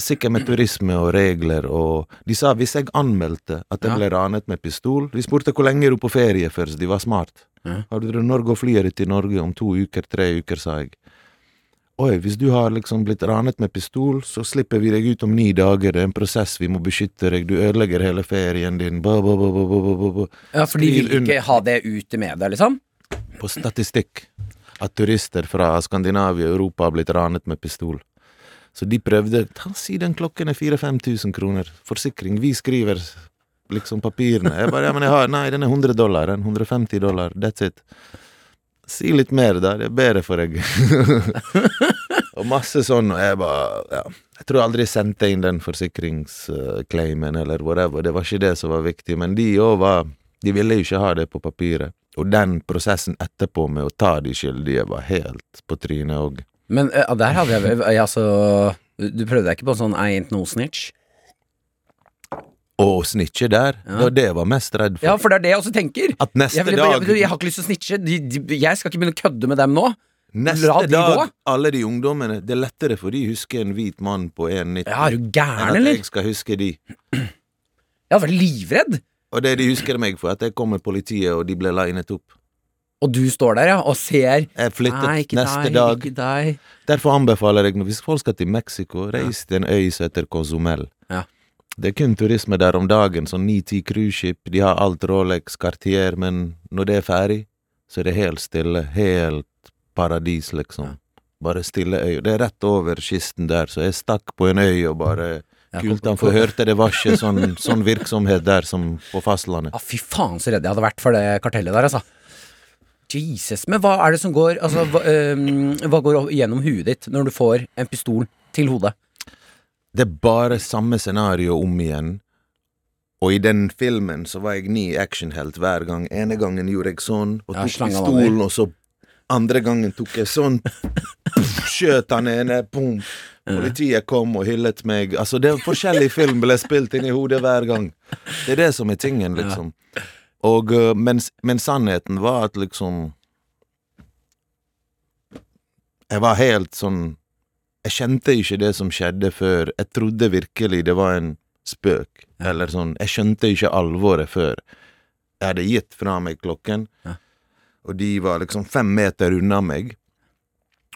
Sikkert med turisme og regler og De sa hvis jeg anmeldte at jeg ble ranet med pistol De spurte hvor lenge er du på ferie først de var smart. Ja. Har du Norge og flyr til Norge om to uker, tre uker, sa jeg. Oi, hvis du har liksom blitt ranet med pistol, så slipper vi deg ut om ni dager, det er en prosess, vi må beskytte deg, du ødelegger hele ferien din, ba, ba, ba, ba, ba, Ja, for de vil ikke ha det ute med deg, liksom? På statistikk. At turister fra Skandinavia og Europa har blitt ranet med pistol. Så de prøvde ta, Si den klokken er 4000-5000 kroner. Forsikring. Vi skriver liksom papirene. Jeg bare ja, men jeg har Nei, den er 100 dollar. Den 150 dollar. That's it. Si litt mer, da. Det er bedre for deg. og masse sånn, og jeg bare Ja. Jeg tror aldri jeg sendte inn den forsikringsclaimen eller whatever. Det var ikke det som var viktig. Men de òg var De ville jo ikke ha det på papiret. Og den prosessen etterpå med å ta de skyldige var helt på trynet òg. Men uh, der hadde jeg jeg, Altså, du prøvde deg ikke på en sånn I ain't no snitch? Å snitche der, det var det jeg var mest redd for. Ja, for det er det jeg også tenker. At neste jeg, dag jeg, jeg har ikke lyst til å snitche. De, de, jeg skal ikke begynne å kødde med dem nå. Neste de dag, gå. alle de ungdommene Det er lettere for de å huske en hvit mann på 1,90 Ja, er du enn gæren, at eller? jeg skal huske de. Jeg hadde vært livredd. Og det de husker meg for, at jeg kom med politiet, og de ble linet opp. Og du står der, ja, og ser Jeg flyttet Nei, ikke neste deg, dag. ikke deg. Derfor anbefaler jeg, hvis folk skal til Mexico, reis til en øy som heter Cozumel. Ja. Det er kun turisme der om dagen, sånn ni-ti cruiseskip. De har alt Rolex, Cartier, men når det er ferdig, så er det helt stille. Helt paradis, liksom. Bare stille øy. Det er rett over kisten der, så jeg stakk på en øy og bare Kult, han forhørte hørte det var ikke sånn, sånn virksomhet der som på fastlandet. Ja, fy faen så redd jeg hadde vært for det kartellet der, altså. Jesus. Men hva er det som går Altså, hva, øhm, hva går gjennom huet ditt når du får en pistol til hodet? Det er bare samme scenario om igjen. Og i den filmen så var jeg ny actionhelt hver gang. Ene gangen gjorde jeg sånn, og tok ja, pistolen, og så andre gangen tok jeg sånn, skjøt han ene, boom. Politiet kom og hyllet meg. Altså, det er forskjellig film ble spilt inn i hodet hver gang. Det er det som er tingen, liksom. Og, øh, men, men sannheten var at liksom Jeg var helt sånn Jeg kjente ikke det som skjedde før. Jeg trodde virkelig det var en spøk. Eller sånn Jeg skjønte ikke alvoret før jeg hadde gitt fra meg klokken. Ja. Og de var liksom fem meter unna meg.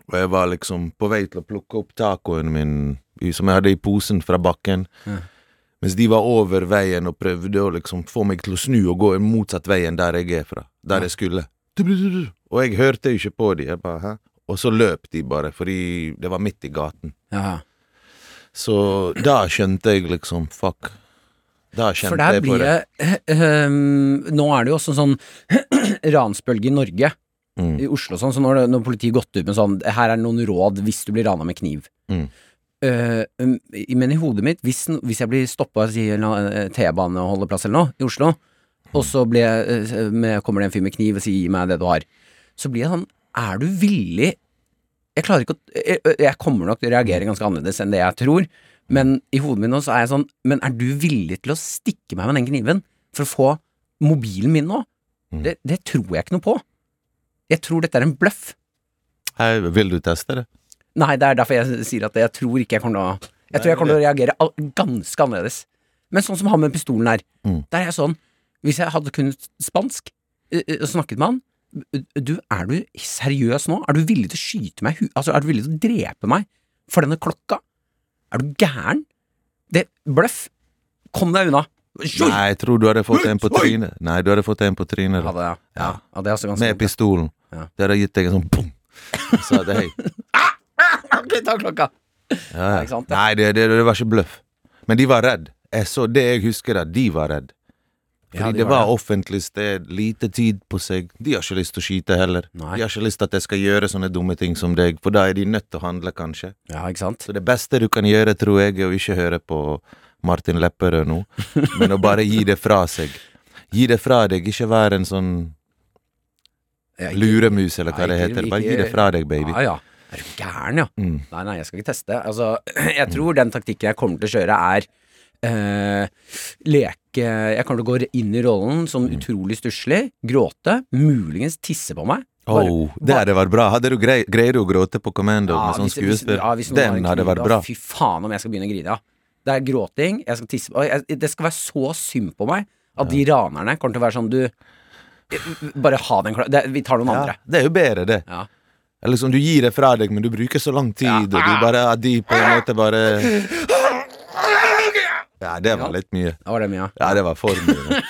Og jeg var liksom på vei til å plukke opp tacoen min som jeg hadde i posen fra bakken. Ja. Mens de var over veien og prøvde å liksom få meg til å snu og gå motsatt veien der jeg er fra. Der jeg skulle. Og jeg hørte ikke på de. Jeg bare, Hæ? Og så løp de bare, fordi det var midt i gaten. Ja. Så da skjønte jeg liksom Fuck. Da For kjente jeg på det. blir det. det øhm, Nå er det jo også sånn ransbølge i Norge, Mm. i Oslo og sånn, så nå har politiet gått ut med sånn Her er noen råd hvis du blir rana med kniv. Mm. Um, men i hodet mitt, hvis, hvis jeg blir stoppa i en eh, T-baneholdeplass eller noe i Oslo, og så blir jeg, eh, med, kommer det en fyr med kniv og sier 'gi meg det du har', så blir jeg sånn Er du villig Jeg klarer ikke å jeg, jeg kommer nok til å reagere ganske annerledes enn det jeg tror, men i hodet mitt nå så er jeg sånn Men er du villig til å stikke meg med den kniven for å få mobilen min nå? Mm. Det, det tror jeg ikke noe på. Jeg tror dette er en bløff. Hei, vil du teste det? Nei, det er derfor jeg sier at jeg tror ikke jeg kommer til å Jeg tror jeg kommer til å reagere ganske annerledes. Men sånn som han med pistolen her. Mm. Der er jeg sånn Hvis jeg hadde kunnet spansk eh, eh, og snakket med han Du, er du seriøs nå? Er du villig til å skyte meg. Altså, er du villig til å drepe meg for denne klokka? Er du gæren? Det Bløff. Kom deg unna. Nei, jeg tror du hadde fått en på trynet. Nei, du hadde fått en på trynet. Ja. Ja. ja, Med pistolen. Det hadde gitt deg en sånn bom! Så hadde hei. Ok, ta klokka. Ja, Ja, ikke sant. Nei, det, det, det var ikke bløff. Men de var redd. Jeg så det jeg husker at de var redd. Fordi Ja, de det var var offentlig sted, lite tid på seg. De har ikke lyst til å skyte heller. Nei. De har ikke lyst til at jeg skal gjøre sånne dumme ting som deg, for da er de nødt til å handle, kanskje. Ja, ikke sant? Så det beste du kan gjøre, tror jeg, er å ikke høre på Martin Lepperød nå, men å bare gi det fra seg. Gi det fra deg, ikke være en sånn luremus, eller hva det heter. Bare gi det fra deg, baby. Ja, ja. Er du gæren, ja? Mm. Nei, nei, jeg skal ikke teste. Altså, jeg tror den taktikken jeg kommer til å kjøre, er eh, leke Jeg kommer til å gå inn i rollen som Mm. utrolig stusslig, gråte, muligens tisse på meg. Oh, det hadde vært bra. Hadde du grei, Greier du å gråte på Commando med sånn skuespill? ja, Den hadde vært bra. Fy faen om jeg skal begynne å grine, ja. Det er gråting, jeg skal tisse på jeg, Det skal være så synd på meg at de ranerne kommer til å være sånn Du, bare ha den klar Vi tar noen Ja, andre. det er jo bedre, det. Ja. Eller liksom, du gir det fra deg, men du bruker så lang tid, Ja. og du bare er de på en måte bare Ja, det var Ja. litt mye. Da var det mye. ja. Ja, det var for mye.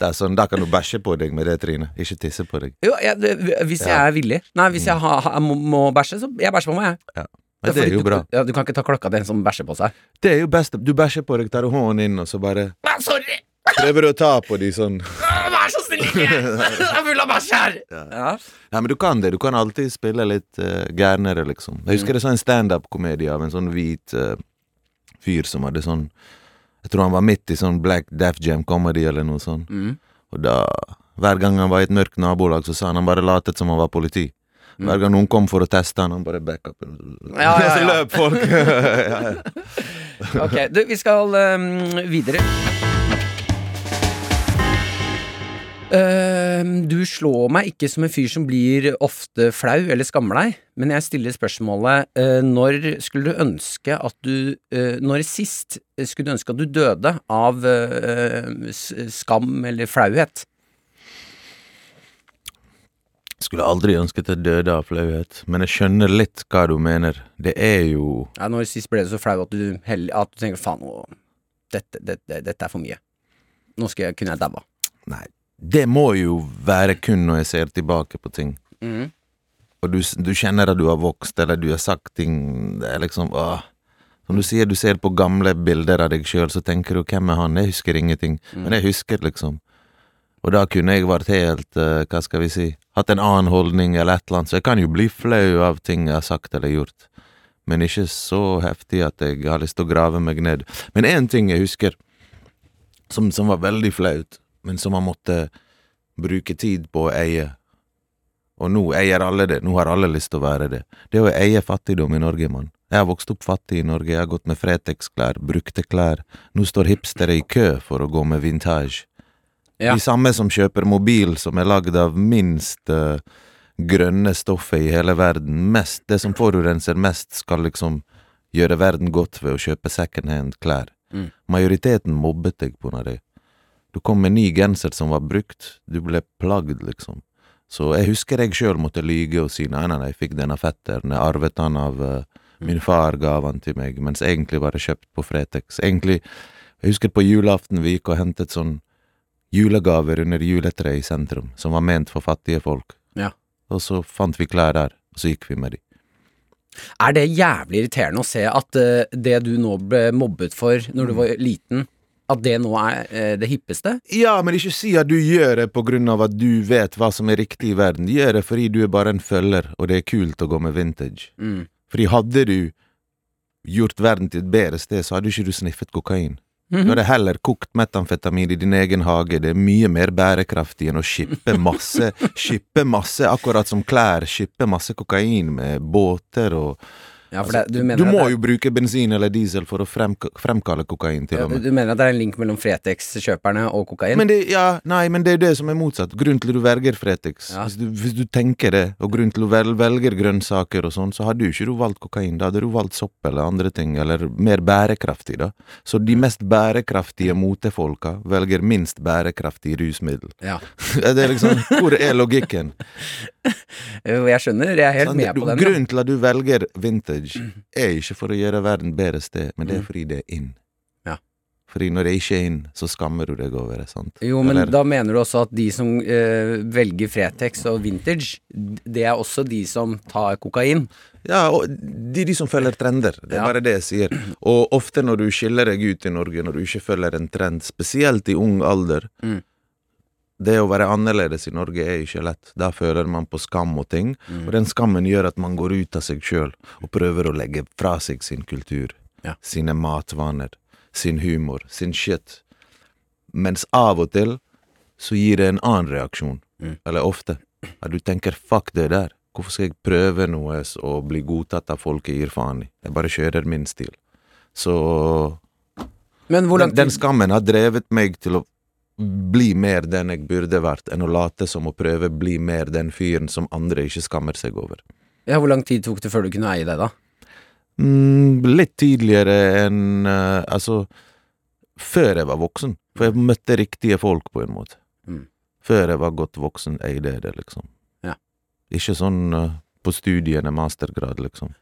Det er sånn, Da kan du bæsje på deg med det trynet, ikke tisse på deg. Jo, jeg, det, hvis jeg er villig Nei, hvis jeg ha, ha, må, må bæsje, så jeg bæsjer på meg, jeg. Men det er jo du, bra. Ja, du kan ikke ta klokka til en som bæsjer på seg. Det er jo best. Du bæsjer på deg, tar hånden inn, og så bare Sorry! Prøver du å ta på de sånn Vær så snill, ikke! Jeg er full av bæsj her! Ja. Ja, men du kan det. Du kan alltid spille litt uh, gærnere, liksom. Jeg husker det så en standup-komedie av en sånn hvit uh, fyr som hadde sånn Jeg tror han var midt i sånn Black Death Jam comedy eller noe sånt. Mm. Og da Hver gang han var i et mørkt nabolag, så sa han han bare latet som han var politi. Hver gang noen kom for å teste han, han bare back up. Ja, ja, Så ja. løp folk. ja, ja. Ok, du, vi skal um, videre. Ehm, du slår meg ikke som en fyr som blir ofte flau eller skammer deg, men jeg stiller spørsmålet eh, når skulle du ønske at du eh, Når sist skulle du ønske at du døde av eh, skam eller flauhet? Skulle aldri ønsket jeg døde av flauhet, men jeg skjønner litt hva du mener. Det er jo Ja, når sist ble du så flau at du, hell- at du tenker faen, dette, dette, dette er for mye. Nå skal jeg, kunne jeg daua. Nei, det må jo være kun når jeg ser tilbake på ting. Mm. Og du, du kjenner at du har vokst, eller du har sagt ting Det er liksom åh. Som du sier, du ser på gamle bilder av deg sjøl, så tenker du 'hvem er han'? Jeg husker ingenting. Men jeg husker, liksom. Og da kunne jeg vært helt, uh, hva skal vi si, hatt en annen holdning eller et eller annet. Så jeg kan jo bli flau av ting jeg har sagt eller gjort. Men ikke så heftig at jeg har lyst til å grave meg ned. Men én ting jeg husker, som, som var veldig flaut, men som man måtte bruke tid på å eie. Og nå eier alle det, nå har alle lyst til å være det. Det å eie fattigdom i Norge, mann. Jeg har vokst opp fattig i Norge, jeg har gått med Fretex-klær, brukte klær. Nå står hipstere i kø for å gå med vintage. Ja. De samme som kjøper mobil som er lagd av minst uh, grønne stoffet i hele verden. Mest, det som forurenser mest, skal liksom gjøre verden godt ved å kjøpe secondhand-klær. Mm. Majoriteten mobbet deg på det. Du kom med ny genser som var brukt, du ble plagd, liksom. Så jeg husker jeg sjøl måtte lyge og si nei, nei, nei, jeg fikk den av fetteren, jeg arvet den av uh, min far gav den til meg, mens egentlig var det kjøpt på Fretex. Egentlig, jeg husker på julaften vi gikk og hentet sånn julegaver under juletreet i sentrum, som var ment for fattige folk. Ja. Og så fant vi klær der, og så gikk vi med de. Er det jævlig irriterende å se at uh, det du nå ble mobbet for når du var liten, at det nå er eh, det hippeste? Ja, men ikke si at du gjør det på grunn av at du vet hva som er riktig i verden. Du Gjør det fordi du er bare en følger, og det er kult å gå med vintage. Mm. Fordi hadde du gjort verden til et bedre sted, så hadde ikke du sniffet kokain. Mhm. Du hadde heller kokt metamfetamin i din egen hage. Det er mye mer bærekraftig enn å shippe masse, shippe masse, akkurat som klær, shippe masse kokain med båter og Ja, for det, du, Du må det, jo bruke bensin eller diesel for å fremka fremkalle kokain, til og med. du mener at det er en link mellom Fretex-kjøperne og kokain? Men det, ja, nei, men det er det som er motsatt. Grunnen til du velger Fretex. Ja. Hvis, du, hvis du tenker det, og grunnen til du vel, velger grønnsaker og sånn, så hadde jo ikke du valgt kokain. Da hadde du valgt sopp eller andre ting, eller mer bærekraftig, da. Så de mest bærekraftige motefolka velger minst bærekraftig rusmiddel. Ja. det er liksom Hvor er logikken? Jeg skjønner, jeg er helt sånn, med Du- på den. Grunnen til at du velger vintage, er ikke for å gjøre verden bedre sted, men det er Mm. fordi det er in. Ja. Fordi når det ikke er in, så skammer du deg over det, sant? Jo, men Eller- da mener du også at de som eh, velger Fretex og vintage, det er også de som tar kokain? Ja, og de, de som følger trender. Det er Ja. bare det jeg sier. Og ofte når du skiller deg ut i Norge, når du ikke følger en trend, spesielt i ung alder Mm. Det å være annerledes i Norge er ikke lett. Da føler man på skam og ting, Mm. og den skammen gjør at man går ut av seg sjøl og prøver å legge fra seg sin kultur, Ja. sine matvaner, sin humor, sin shit. Mens av og til så gir det en annen reaksjon, Mm. eller ofte, at du tenker 'fuck det der'. Hvorfor skal jeg prøve noe og bli godtatt av folk jeg gir faen i? Jeg bare kjører min stil. Så den, den skammen har drevet meg til å bli mer den jeg burde vært, enn å late som å prøve bli mer den fyren som andre ikke skammer seg over. ja, Hvor lang tid tok det før du kunne eie deg, da? Mm, litt tidligere enn uh, Altså, før jeg var voksen. For jeg møtte riktige folk, på en måte. Mm. Før jeg var godt voksen, eide jeg det, liksom. Ja. Ikke sånn uh, på studiene, mastergrad, liksom.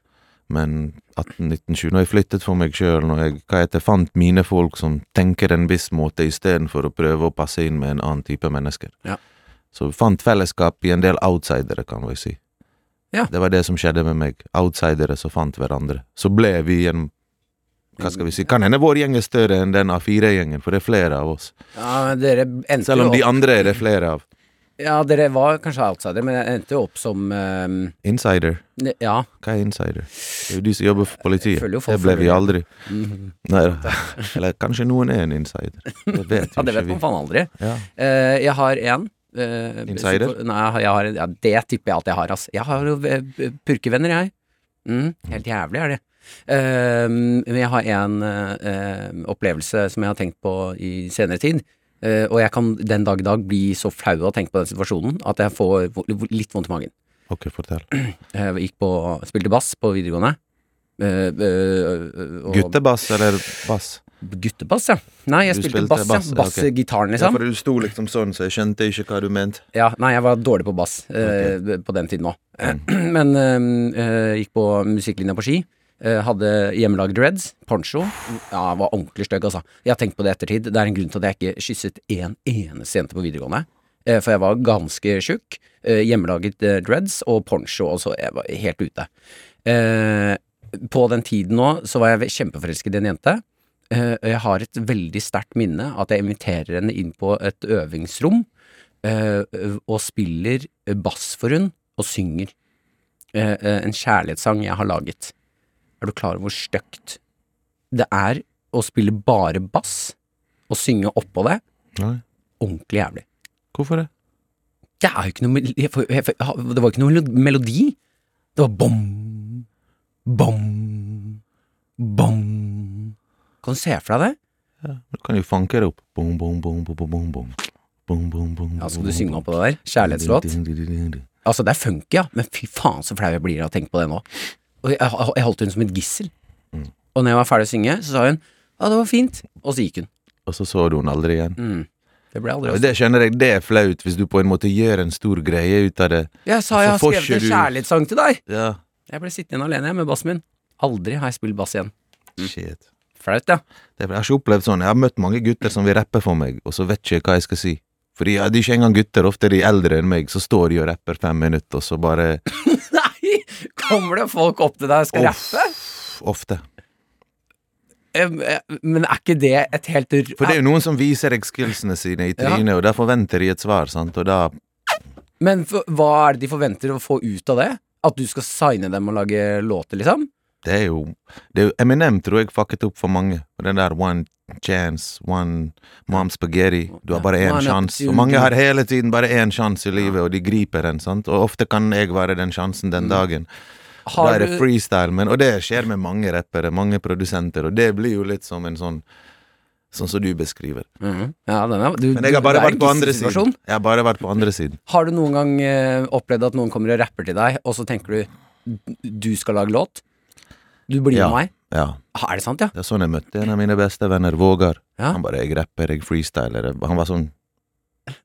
Men 18-19-20, når jeg flyttet for meg sjøl, når jeg hva heter, fant mine folk som tenker en viss måte istedenfor å prøve å passe inn med en annen type mennesker. Ja. Så vi fant fellesskap i en del outsidere, kan vi si. Ja. Det var det som skjedde med meg. Outsidere som fant hverandre. Så ble vi en Hva skal vi si? Kan hende vår gjeng er større enn den A4-gjengen, for det er flere av oss. Ja, Selv om de andre er det flere av. Ja, dere var kanskje outsider, men jeg endte jo opp som eh, Insider. Ja. Hva er insider? Det er jo de som jobber for politiet. Det ble vi aldri. Mhm. Nei da. Eller kanskje noen er en insider. Det vet Ja, det vet man vi. faen aldri. Ja. Uh, jeg har en Uh, Insider? så- Nei, jeg har, ja, det tipper jeg at jeg har, ass. Jeg har jo eh, purkevenner, jeg. Mm, helt jævlig er det. Eh, men jeg har en eh, opplevelse som jeg har tenkt på i senere tid. Eh, og jeg kan den dag i dag bli så flau av å tenke på den situasjonen at jeg får litt vondt i magen. Ok, fortell. Jeg gikk på, spilte bass på videregående. Uh, uh, og- Guttebass eller bass? Guttebass, ja. Nei, jeg Du spilte, spilte bass, bass, ja. Bassgitaren, liksom. Ja, for du sto liksom sånn, så jeg skjønte ikke hva du mente. Ja, nei, jeg var dårlig på bass okay. på den tiden òg. Men eh, eh, gikk på musikklinja på ski. Eh, hadde hjemmelagd dreads. Poncho. Ja, var ordentlig stygg, altså. Jeg har tenkt på det ettertid. Det er en grunn til at jeg ikke kysset en eneste jente på videregående. Eh, for jeg var ganske tjukk. Eh, hjemmelaget dreads og poncho, og så jeg var helt ute. På den tiden nå så var jeg kjempeforelsket i en jente. Jeg har et veldig sterkt minne at jeg inviterer henne inn på et øvingsrom og spiller bass for hun og synger en kjærlighetssang jeg har laget. Er du klar over hvor stygt det er å spille bare bass og synge oppå det? Nei. Ordentlig jævlig. Hvorfor det? Det er jo ikke noe mel- jeg, jeg, Det var ikke noe melodi. Det var bom, bom, bom. Kan du se for deg det? Ja, Du kan jo fanke det opp. Bom, bom, bom, bom, bom, bom, bom. Bom, bom, Ja, Skal du synge opp oppå det der? Kjærlighetslåt? Altså, det er funky, ja, men fy faen så flau jeg blir av å tenke på det nå. Og jeg, jeg holdt henne som et gissel. Mm. Og når jeg var ferdig å synge, så sa hun ja, det var fint, og så gikk hun. Og så så du henne aldri igjen. Mm. Det ble aldri Og det skjønner jeg, det er flaut hvis du på en måte gjør en stor greie ut av det. Jeg sa jeg har skrevet en kjærlighetssang til deg! Ja, Jeg ble sittende igjen alene med bassen min. Aldri har jeg spilt bass igjen. shit. Flaut, ja. Det, jeg har ikke opplevd sånn. Jeg har møtt mange gutter som vil rappe for meg, og så vet ikke hva jeg skal si. Fordi ja, de er ikke engang gutter, ofte er de eldre enn meg, så står de og rapper fem minutter, og så bare! Kommer det folk opp til deg og skal rappe? Ofte. Eh, Men er ikke det et helt. For det er jo noen som viser deg skillsene sine i Ja. og da forventer de et svar, sant, og da Men for, hva er det de forventer å få ut av det? At du skal signe dem og lage låter, liksom? Det er jo det er jo, Eminem tror jeg fucket opp for mange. Den der one chance, one mom spaghetti. Du har bare én sjanse. Og mange har hele tiden bare én sjanse i livet, og de griper den, sant. Og ofte kan jeg være den sjansen den dagen. Da Mm. Er det freestyle, men, og det skjer med mange rappere, mange produsenter, og det blir jo litt som en sånn Sånn som du beskriver. Mhm. Ja, den er du, Men jeg har bare vært på andre siden. Jeg har bare vært på andre siden. Har du noen gang eh, opplevd at noen kommer og rapper til deg, og så tenker du du skal lage låt? Du blir Ja. med meg? Ja. Ah, Er det sant, ja? Det er sånn jeg møtte en av mine beste venner, Vågar. Ja. Han bare 'jeg rapper, jeg freestyler'. Han var sånn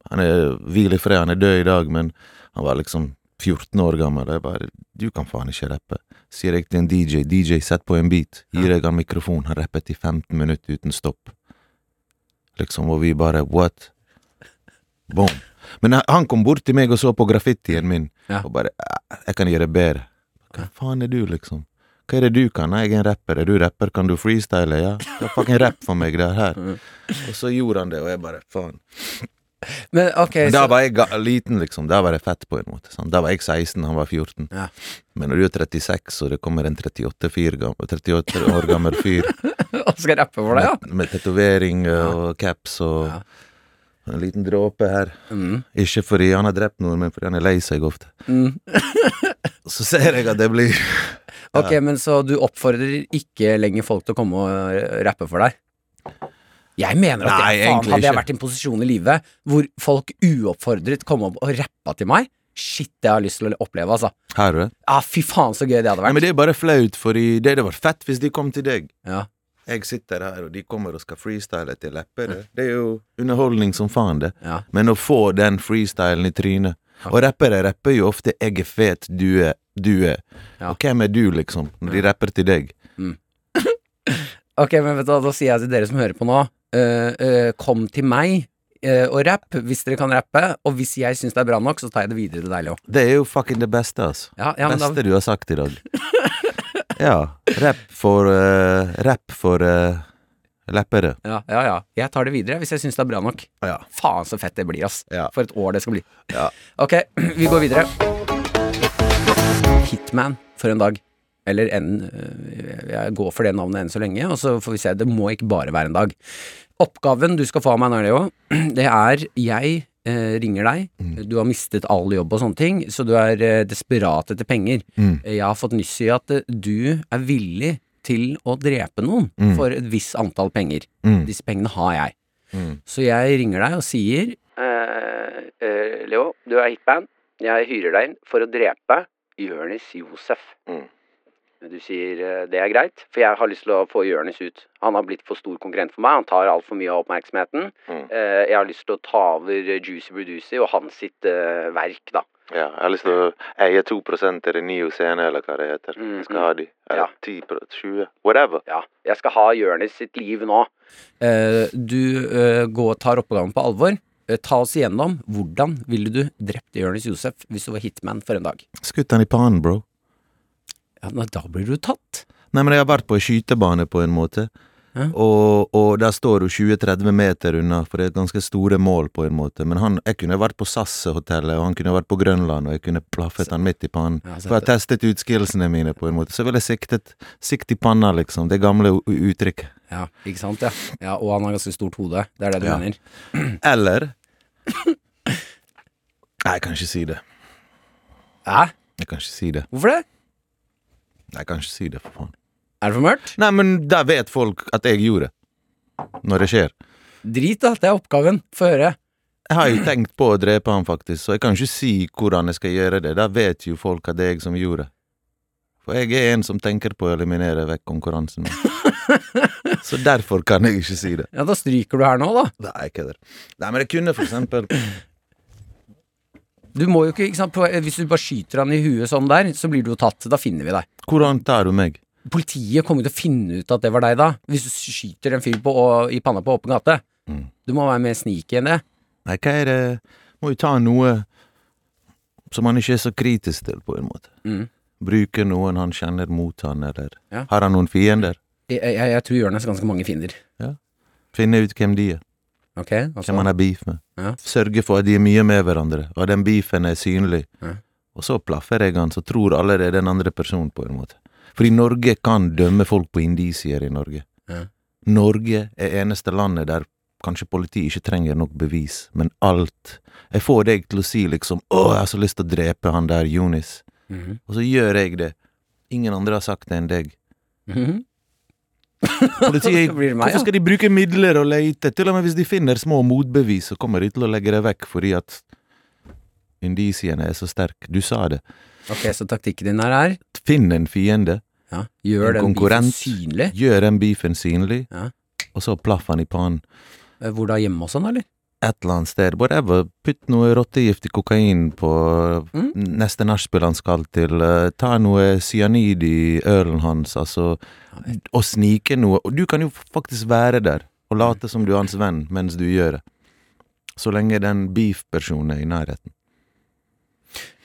Han er hvil i fred, han er død i dag, men han var liksom 14 år gammel. Jeg bare 'Du kan faen ikke rappe'. Sier jeg til en DJ 'DJ, sett på en beat'. Gir jeg han mikrofon. Han rappet i 15 minutter uten stopp. Liksom, og vi bare 'what'? Boom. Men han- kom bort til meg og så på graffitien min, Ja. og bare "Ah, 'Jeg kan gjøre bedre'. Hva faen er du, liksom? Hva er det du kan? Jeg er en rapper. Er du rapper? Kan du freestyle? Ja. ja fucking rapp for meg, der her. Og så gjorde han det, og jeg bare faen. Men ok, Men så da var jeg liten, liksom. Da var jeg fett, på en måte. Sant? Da var jeg 16, han var 14. Ja. Men når du er 36, og det kommer en 38, fyr gammel, 38 år gammel fyr Og skal rappe for deg, ja? med, med tatovering og caps og Ja. en liten dråpe her Mm. Ikke fordi han har drept noen, men fordi han er lei seg ofte. Mm. Så ser jeg at det blir Ok, men så du oppfordrer ikke lenger folk til å komme og rappe for deg? Jeg mener at Nei, jeg, faen, hadde jeg vært i en posisjon i livet hvor folk uoppfordret kom opp og rappa til meg, shit, det har jeg lyst til å oppleve, altså. Har du det? Ja, fy faen så gøy det hadde Nei, vært. men det er bare flaut, fordi det hadde vært fett hvis de kom til deg. Ja. Jeg sitter her, og de kommer og skal freestyle til lepper. Det er jo underholdning som faen, det. Ja. Men å få den freestylen i trynet Og rappere rapper jo ofte 'jeg er fet, du er, du er'. Ja. Og hvem er du, liksom, når de rapper til deg? Ok, men vet du da sier jeg til dere som hører på nå, uh, uh, kom til meg eh, og rapp hvis dere kan rappe, og hvis jeg syns det er bra nok, så tar jeg det videre til deg, Leo. Det er jo fucking det beste, altså. Ja, ja, beste da, du har sagt i dag. ja. Rapp for uh, Rapp for uh, leppere. ja, ja, ja. Jeg tar det videre hvis jeg syns det er bra nok. Ja. Faen så fett det blir, ass. Ja. For et år det skal bli. Ja. Ok, vi går videre. Hitman for en dag. Eller en øh, Jeg går for det navnet enn så lenge, og så får vi se. Det må ikke bare være en dag. Oppgaven du skal få av meg nå, Leo, det er jeg eh, ringer deg. Du har mistet all jobb og sånne ting, så du er eh, desperat etter penger. Mm. Eh, Jeg har fått nyss i at eh, du er villig til å drepe noen Mm. for et visst antall penger. Mm. Disse pengene har jeg. Mm. Så jeg ringer deg og sier eh, Leo, du er hitman. Jeg hyrer deg inn for å drepe Jonis Josef. Mm. Du sier eh, det er greit, for jeg har lyst til å få Jonis ut. Han har blitt for stor konkurrent for meg, han tar altfor mye av oppmerksomheten. Mm. Eh, jeg har lyst til å ta over eh, Juicy Producer og hans sitt verk, da. Ja, jeg har lyst til å eie 2 til det Nio scene, eller hva det heter. Jeg skal ha de. Eller Ja. 10 20 Whatever. Ja, jeg skal ha Jonis sitt liv nå. Eh, du eh, går, tar oppgaven på alvor. Eh, ta oss igjennom. Hvordan ville du drept Jonis Josef hvis du var hitman for en dag? Skutt han i pannen, bro. Ja, men Da blir du tatt. Nei, men jeg har vært på en skytebane på en måte. Ja. Og, og der står hun 20-30 meter unna, for det er ganske store mål på en måte. Men han, jeg kunne vært på SAS-hotellet, og han kunne vært på Grønland, og jeg kunne plaffet han midt i pannen. Ja, For jeg har testet ut skillsene mine på en måte. Så ville jeg siktet sikt i panna, liksom. Det gamle uttrykket. Ja, ikke sant? Ja. ja Og han har ganske stort hode. Det er det du Ja. mener? Eller Nei, jeg kan ikke si det. Hæ? Jeg kan ikke si det. Hvorfor det? Jeg kan ikke si det, for faen. Er det for mørkt? Nei, men der vet folk at jeg gjorde det. Når det skjer. Drit, da. Det er oppgaven. Få høre. Jeg har jo tenkt på å drepe han, faktisk, så jeg kan ikke si hvordan jeg skal gjøre det. Da vet jo folk at det er jeg som gjorde. For jeg er en som tenker på å eliminere vekk konkurransen min. Så derfor kan jeg ikke si det. Ja, Da stryker du her nå, da. Nei, jeg kødder. Nei, men jeg kunne for eksempel Du må jo ikke, ikke sant? På, Hvis du bare skyter han i huet sånn der, så blir du jo tatt. Da finner vi deg. Hvordan tar du meg? Politiet kommer jo til å finne ut at det var deg, da. Hvis du skyter en fyr på, i panna på åpen gate. Mm. Du må være mer sneaky enn det. Nei, hva er det Må jo ta noe som han ikke er så kritisk til, på en måte. Mm. Bruke noen han kjenner mot han, eller Ja. Har han noen fiender? Jeg, jeg, jeg tror Jørnes ganske mange fiender. Finne ut hvem de er. Ok? Altså, Hvem han har beef med. Ja. Sørge for at de er mye med hverandre, og den beefen er synlig. Ja. Og så plaffer jeg han, så tror alle det er den andre personen, på en måte. Fordi Norge kan dømme folk på indisier i Norge. Ja. Norge er eneste landet der kanskje politiet ikke trenger nok bevis, men alt Jeg får deg til å si liksom 'Å, jeg har så lyst til å drepe han der, Jonis', Mhm. og så gjør jeg det. Ingen andre har sagt det enn deg. Mhm. Politiet, meg, hvorfor skal de bruke midler og leite? Til og med hvis de finner små motbevis, så kommer de til å legge det vekk fordi at indisiene er så sterke. Du sa det. Ok, så taktikken din her er Finn en fiende, ja, gjør En den konkurrent. synlig. gjør den beefen synlig, Ja. og så plaff han i pannen. Eh, Hvor da, hjemme og sånn, eller? Et eller annet sted. Whatever. Putt noe rottegiftig kokain på Mm. neste nachspiel han skal til. uh, ta noe cyanid i ølen hans, altså. Og snike noe. Og du kan jo faktisk være der og late som du er hans venn mens du gjør det. Så lenge den beef-personen er i nærheten.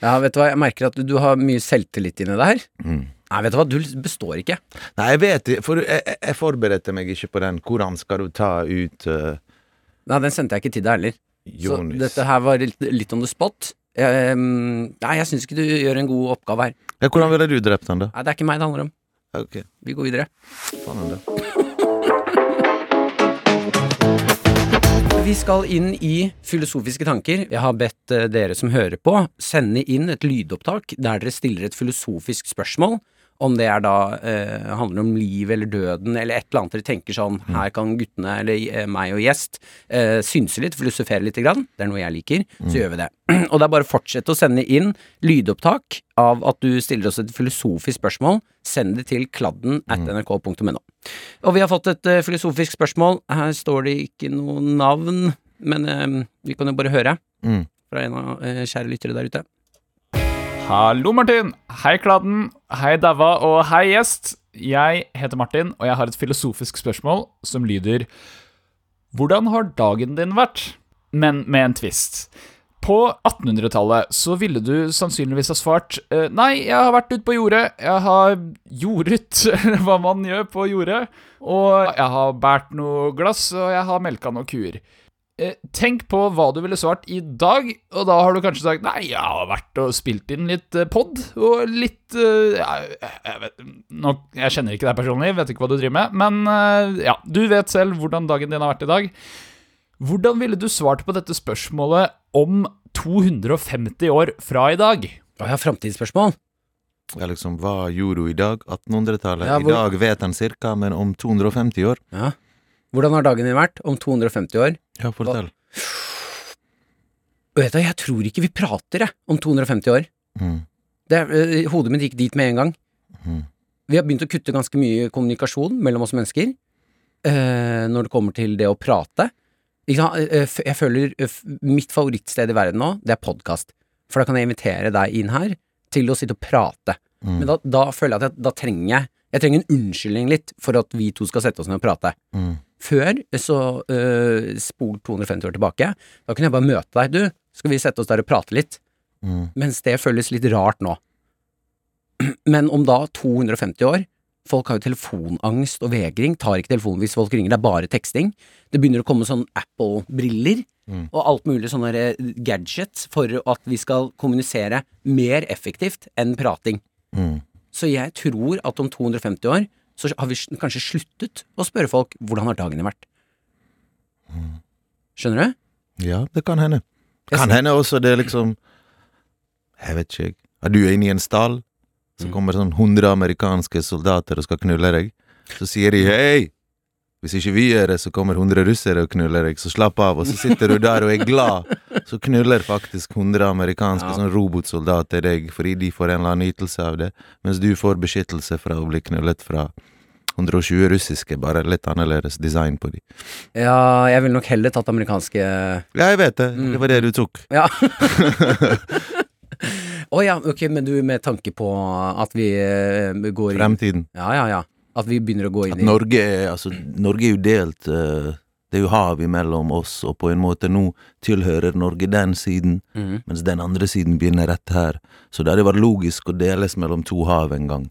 Ja, vet du hva, jeg merker at du, du har mye selvtillit inni det her. Mm. Nei, vet du hva, du består ikke. Nei, jeg vet det, for jeg- jeg forberedte meg ikke på den. Hvordan skal du ta ut uh, Nei, den sendte jeg ikke til deg heller. Så dette her var litt, litt on the spot. Mm, nei, jeg syns ikke du gjør en god oppgave her. Ja, hvordan ville du drept han, da? Nei, det er ikke meg det handler om. Ok, Vi går videre. faen da. Vi skal inn i filosofiske tanker. Jeg har bedt eh, dere som hører på, sende inn et lydopptak der dere stiller et filosofisk spørsmål. Om det er da eh, handler om livet eller døden, eller et eller annet dere tenker sånn Her kan guttene, eller eh, meg og gjest, eh, synse litt, filosofere litt. Grann. Det er noe jeg liker, så gjør vi det. Og det er bare å fortsette å sende inn lydopptak av at du stiller oss et filosofisk spørsmål. Send det til kladden at nrk.no. Og vi har fått et eh, filosofisk spørsmål. Her står det ikke noe navn, men eh, vi kan jo bare høre Mm. fra en av kjære lyttere der ute. Hallo, Martin. Hei, Kladden. Hei, Daua, og hei, gjest. Jeg heter Martin, og jeg har et filosofisk spørsmål som lyder Hvordan har dagen din vært? Men med en twist. På 1800-tallet så ville du sannsynligvis ha svart eh, Nei, jeg har vært ute på jordet. Jeg har jordet hva man gjør på jordet. Og jeg har båret noe glass, og jeg har melka noen kuer. Eh, Tenk på hva du ville svart i dag, og da har du kanskje sagt Nei, jeg har vært og spilt inn litt eh, pod, og litt eh, ja, jeg, vet, nå, jeg kjenner ikke deg personlig, vet ikke hva du driver med, men ja, du vet selv hvordan dagen din har vært i dag. Hvordan ville du svart på dette spørsmålet om 250 år fra i dag? Å, jeg har framtidsspørsmål. Ja, liksom, hva gjorde hun i dag? 1800-tallet? Ja, hvor- I dag vet han cirka, men om 250 år? Ja. Hvordan har dagen din vært om 250 år? Ja, fortell. Vet du, jeg tror ikke vi prater, jeg, om 250 år. Mm. Det, øh, hodet mitt gikk dit med en gang. Mm. Vi har begynt å kutte ganske mye kommunikasjon mellom oss mennesker eh, når det kommer til det å prate. Ikke sant? Eh, Jeg føler eh, mitt favorittsted i verden nå, det er podkast. For da kan jeg invitere deg inn her til å sitte og prate. Mm. Men da, da føler jeg at jeg, da trenger jeg Jeg trenger en unnskyldning litt for at vi to skal sette oss ned og prate. Mm. Før, så øh, spol 250 år tilbake, da kunne jeg bare møte deg. Du, skal vi sette oss der og prate litt? Mm. Mens det føles litt rart nå. Men om da 250 år Folk har jo telefonangst og vegring, tar ikke telefonen hvis folk ringer, det er bare teksting. Det begynner å komme sånn Apple-briller Mm. og alt mulig sånne gadgets for at vi skal kommunisere mer effektivt enn prating. Mm. Så jeg tror at om 250 år så har vi kanskje sluttet å spørre folk hvordan har dagen din vært. Skjønner du? Ja, det kan hende. Det Kan hende også det er liksom Jeg vet ikke, jeg. Er du inne i en stall, så Mm. kommer sånn 100 amerikanske soldater og skal knulle deg. Så sier de hei! Hvis ikke vi gjør det, så kommer 100 russere og knuller deg, så slapp av. Og så sitter du der og er glad. Så knuller faktisk 100 amerikanske Ja. sånn robotsoldater deg fordi de får en eller annen ytelse av det, mens du får beskyttelse fra å bli knullet fra 120 russiske, bare litt annerledes design på de. Ja, jeg ville nok heller tatt amerikanske Ja, jeg vet det. Mm. Det var det du tok. Ja. Å ja, ok, men du med tanke på at vi eh, går Fremtiden. Ja, ja, ja. At vi begynner å gå inn i Norge er, altså, Norge er jo delt eh, Det er jo hav mellom oss, og på en måte nå tilhører Norge den siden, mm. mens den andre siden begynner rett her. Så det hadde vært logisk å deles mellom to hav en gang.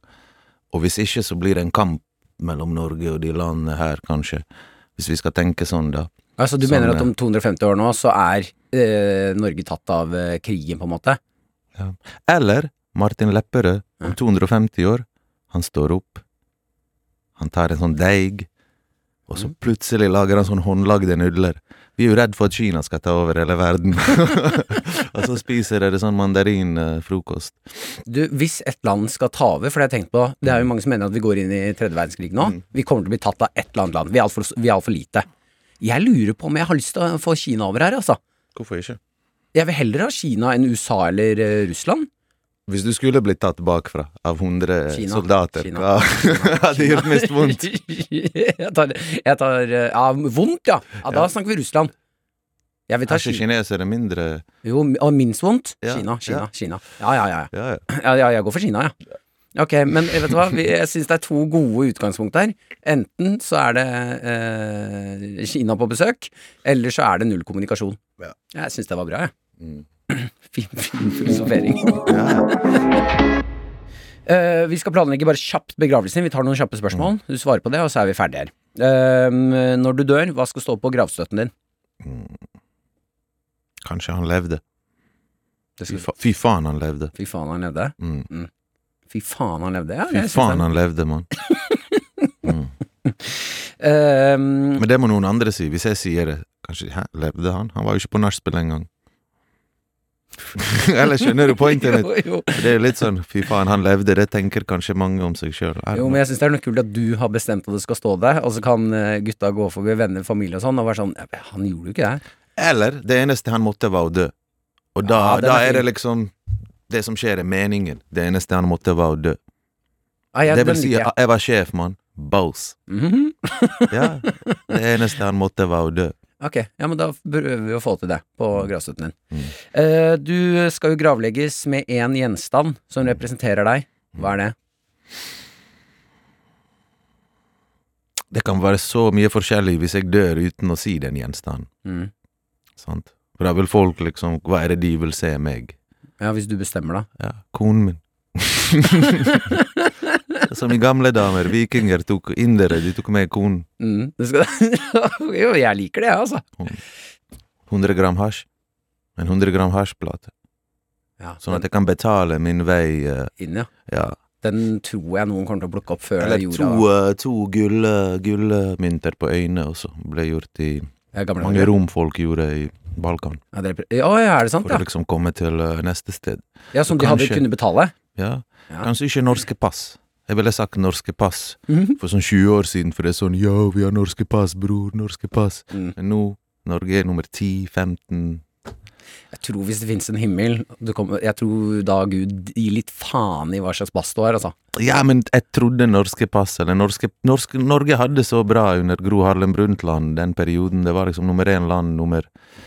Og hvis ikke, så blir det en kamp mellom Norge og de landene her, kanskje. Hvis vi skal tenke sånn, da. Altså, du Sånn, mener at om 250 år nå, så er eh, Norge tatt av eh, krigen, på en måte? Ja. Eller Martin Lepperød om 250 år. Han står opp, han tar en sånn deig, og så Mm. plutselig lager han sånn håndlagde nudler. Vi er jo redd for at Kina skal ta over hele verden. og så spiser dere sånn mandarinfrokost. Du, hvis et land skal ta over, for det har jeg tenkt på Det er jo mange som mener at vi går inn i tredje verdenskrig nå. Mm. Vi kommer til å bli tatt av et eller annet land. Vi er altfor alt lite. Jeg lurer på om jeg har lyst til å få Kina over her, altså. Hvorfor ikke? Jeg vil heller ha Kina enn USA eller eh, Russland. Hvis du skulle blitt tatt bakfra av 100 Kina. soldater, Kina. hva hadde gjort mest vondt? jeg tar, jeg tar eh, Ja, vondt, ja. ja da Ja. snakker vi Russland. Jeg vil ta Er ikke kinesere mindre Jo, og minst vondt? Ja, Kina, Kina. Kina. Ja, ja, ja. Ja, ja. Ja, ja, jeg går for Kina, ja. Ok, men vet du hva, jeg syns det er to gode utgangspunkt her. Enten så er det eh, Kina på besøk, eller så er det null kommunikasjon. Ja. Jeg syns det var bra, jeg. Mm. Fin, fin filosofering. Eh, vi skal planlegge bare kjapt begravelsen. Vi tar noen kjappe spørsmål. Du svarer på det, og så er vi ferdige her. Uh, når du dør, hva skal stå på gravstøtten din? Kanskje han levde. Fy, fa fy faen, han levde. fy faen, han levde. Mm. Fy faen, han levde. Ja, Fy faen, han levde, mann. Mm. um... Men det må noen andre si. Hvis jeg sier det, kanskje Hæ, levde han? Han var jo ikke på nachspiel engang. Eller skjønner du pointet mitt? Det er jo litt sånn fy faen, han levde. Det tenker kanskje mange om seg sjøl. Jo, men jeg syns det er noe kult at du har bestemt at det skal stå der, og så kan eh, gutta gå forbi venner, familie og sånn, og være sånn «Ja, Han gjorde jo ikke det. Eller det eneste han måtte, var å dø. Og da, Ja, da er er det liksom Det som skjer, er meningen. Det eneste han måtte, var å dø. Ah, ja, det vil si, jeg var sjef, mann. Bows. Mm -hmm. Ja. Det eneste han måtte, var å dø. Ok, ja, men da prøver vi å få til det på gravstøtten din. Mm. Eh, du skal jo gravlegges med én gjenstand som representerer deg. Hva er det? Det kan være så mye forskjellig hvis jeg dør uten å si den gjenstanden. Mm. Sant? For da vil folk liksom Hva er det de vil se meg? Ja, hvis du bestemmer, da. Ja, konen min. Som i gamle damer, vikinger tok indere, de tok med konen. Mm. Jo, jeg liker det, jeg, altså. 100 gram hasj. En 100 gram hasjplate. Ja, Sånn at jeg kan betale min vei uh, inn, ja. Ja. Den tror jeg noen kommer til å plukke opp før Eller jorda to, uh, to gullmynter på øynene også ble gjort i Ja, mange romfolk gjorde i Balkan. Ja, dere, ja, ja, er det sant? For å liksom komme til uh, neste sted. ja Som de kanskje- hadde kunnet betale? Ja, Ja. Kanskje ikke norske pass. Jeg ville sagt norske pass Mhm. for sånn 20 år siden, for det er sånn ja, vi har norske pass, bror, norske pass. Mm. Men nå, Norge er nummer 10-15 Jeg tror hvis det finnes en himmel du kommer, Jeg tror da Gud gir litt faen i hva slags pass du har, altså. Ja, men jeg trodde norske pass, eller norske, norske Norge hadde så bra under Gro Harlem Brundtland den perioden. Det var liksom nummer én land, nummer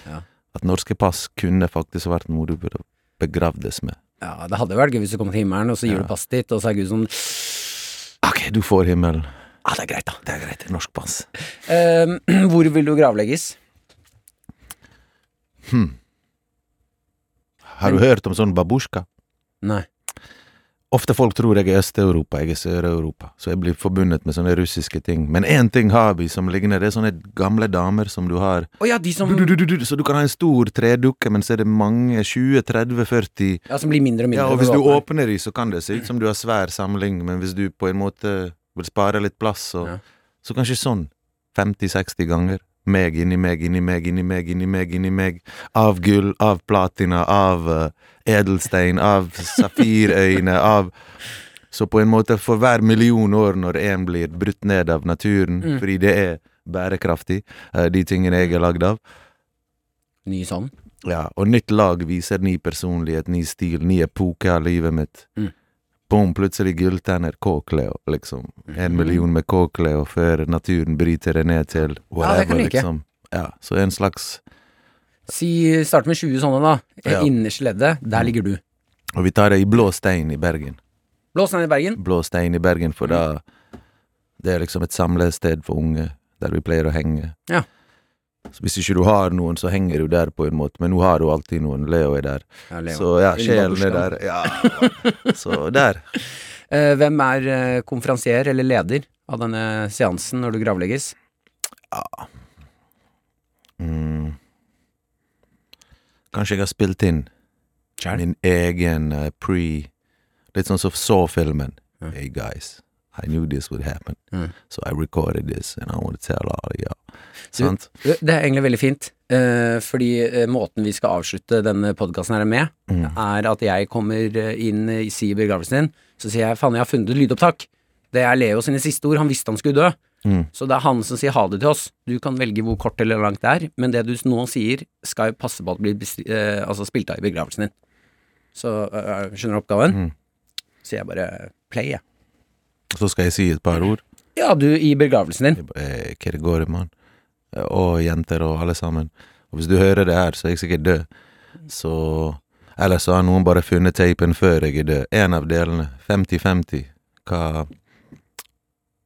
Ja. At norske pass kunne faktisk vært noe du burde begravdes med. Ja, Det hadde vært gøy hvis du kom til himmelen, og så gir Ja. du pass ditt, og så er Gud sånn Ok, du får himmelen. Ja, det er greit, da. Det er greit, norsk pass. Uh, hvor vil du gravlegges? Har du hørt om sånn babusjka? Nei. Ofte folk tror jeg er Øst-Europa, jeg er Sør-Europa, så jeg blir forbundet med sånne russiske ting. Men én ting har vi som ligner, det er sånne gamle damer som du har oh, ja, de som, du, du, du, Så du kan ha en stor tredukke, men så er det mange, 20, 30, 40 ja, som blir mindre og mindre. Ja, og hvis du åpner de, så kan det se ut som du har svær samling, men hvis du på en måte vil spare litt plass, så, Ja. så kanskje sånn 50-60 ganger. Meg inni meg, inni meg, inni meg, inni meg, inni meg. Av gull, av platina, av uh, edelstein, av safirøyne, av Så på en måte, for hver million år når en blir brutt ned av naturen, Mm. fordi det er bærekraftig, uh, de tingene jeg er lagd av, Ny sånn. ja, og nytt lag viser ny personlighet, ny stil, ny epoke av livet mitt. Mm. Boom, plutselig gulltenner, K-Cleo, liksom. En Mhm. million med K-Cleo før naturen bryter det ned til Ja, whatever, ikke. liksom. Ja, så en slags Si, start med 20 sånne, da. Ja. Innerste leddet, der ligger du. Og vi tar det i Blå stein i Bergen. Blå stein i Bergen. Blå stein i Bergen, for Mm. da Det er liksom et samlested for unge, der vi pleier å henge. Ja. Så hvis ikke du har noen, så henger du der på en måte, men nå har du alltid noen. Leo er der. Ja, Leo. Så ja, sjelen er der. Ja. Så der. Eh, hvem er eh, konferansier eller leder av denne seansen når du gravlegges? Mm. Kanskje jeg har spilt inn Sjæl? min egen uh, pre Litt sånn som så-filmen. Ja. Hey guys, I knew this would happen, Mm. so I recorded this, and I want to tell all of y'all. Sant? Det er egentlig veldig fint, eh, fordi eh, måten vi skal avslutte denne podkasten her med, Mm. er at jeg kommer eh, inn i si begravelsen din, så sier jeg faen, jeg har funnet et lydopptak. Det er Leo sine siste ord, han visste han skulle dø. Mm. Så det er han som sier ha det til oss. Du kan velge hvor kort eller langt det er, men det du nå sier, skal jo passe på at blir eh, altså spilt av i begravelsen din. Så eh, skjønner du oppgaven? Mm. Så jeg bare play, jeg. Så skal jeg si et par ord. Ja, du i begravelsen din. Hva går mann? Og jenter og alle sammen. Og hvis du hører det her, så er jeg sikkert død. Så Eller så har noen bare funnet teipen før jeg er død. En av delene. 50-50. Hva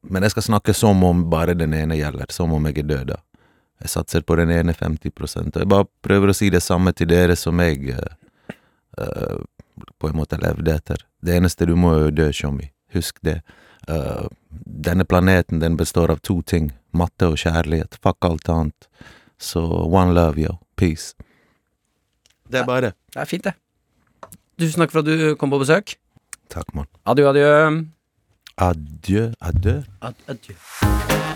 Men jeg skal snakke som om bare den ene gjelder. Som om jeg er død, da. Jeg satser på den ene 50 Og jeg bare prøver å si det samme til dere som jeg eh, på en måte levde etter. Det eneste du må er å dø, Tjommi. Husk det. Uh, denne planeten den består av to ting. Matte og kjærlighet. Fuck alt annet. Så one love, yo. Peace. Det er bare det. Er fint, det. Tusen takk for at du kom på besøk. Takk, mann. Adjø, adjø. Adjø, adjø. Ad adjø.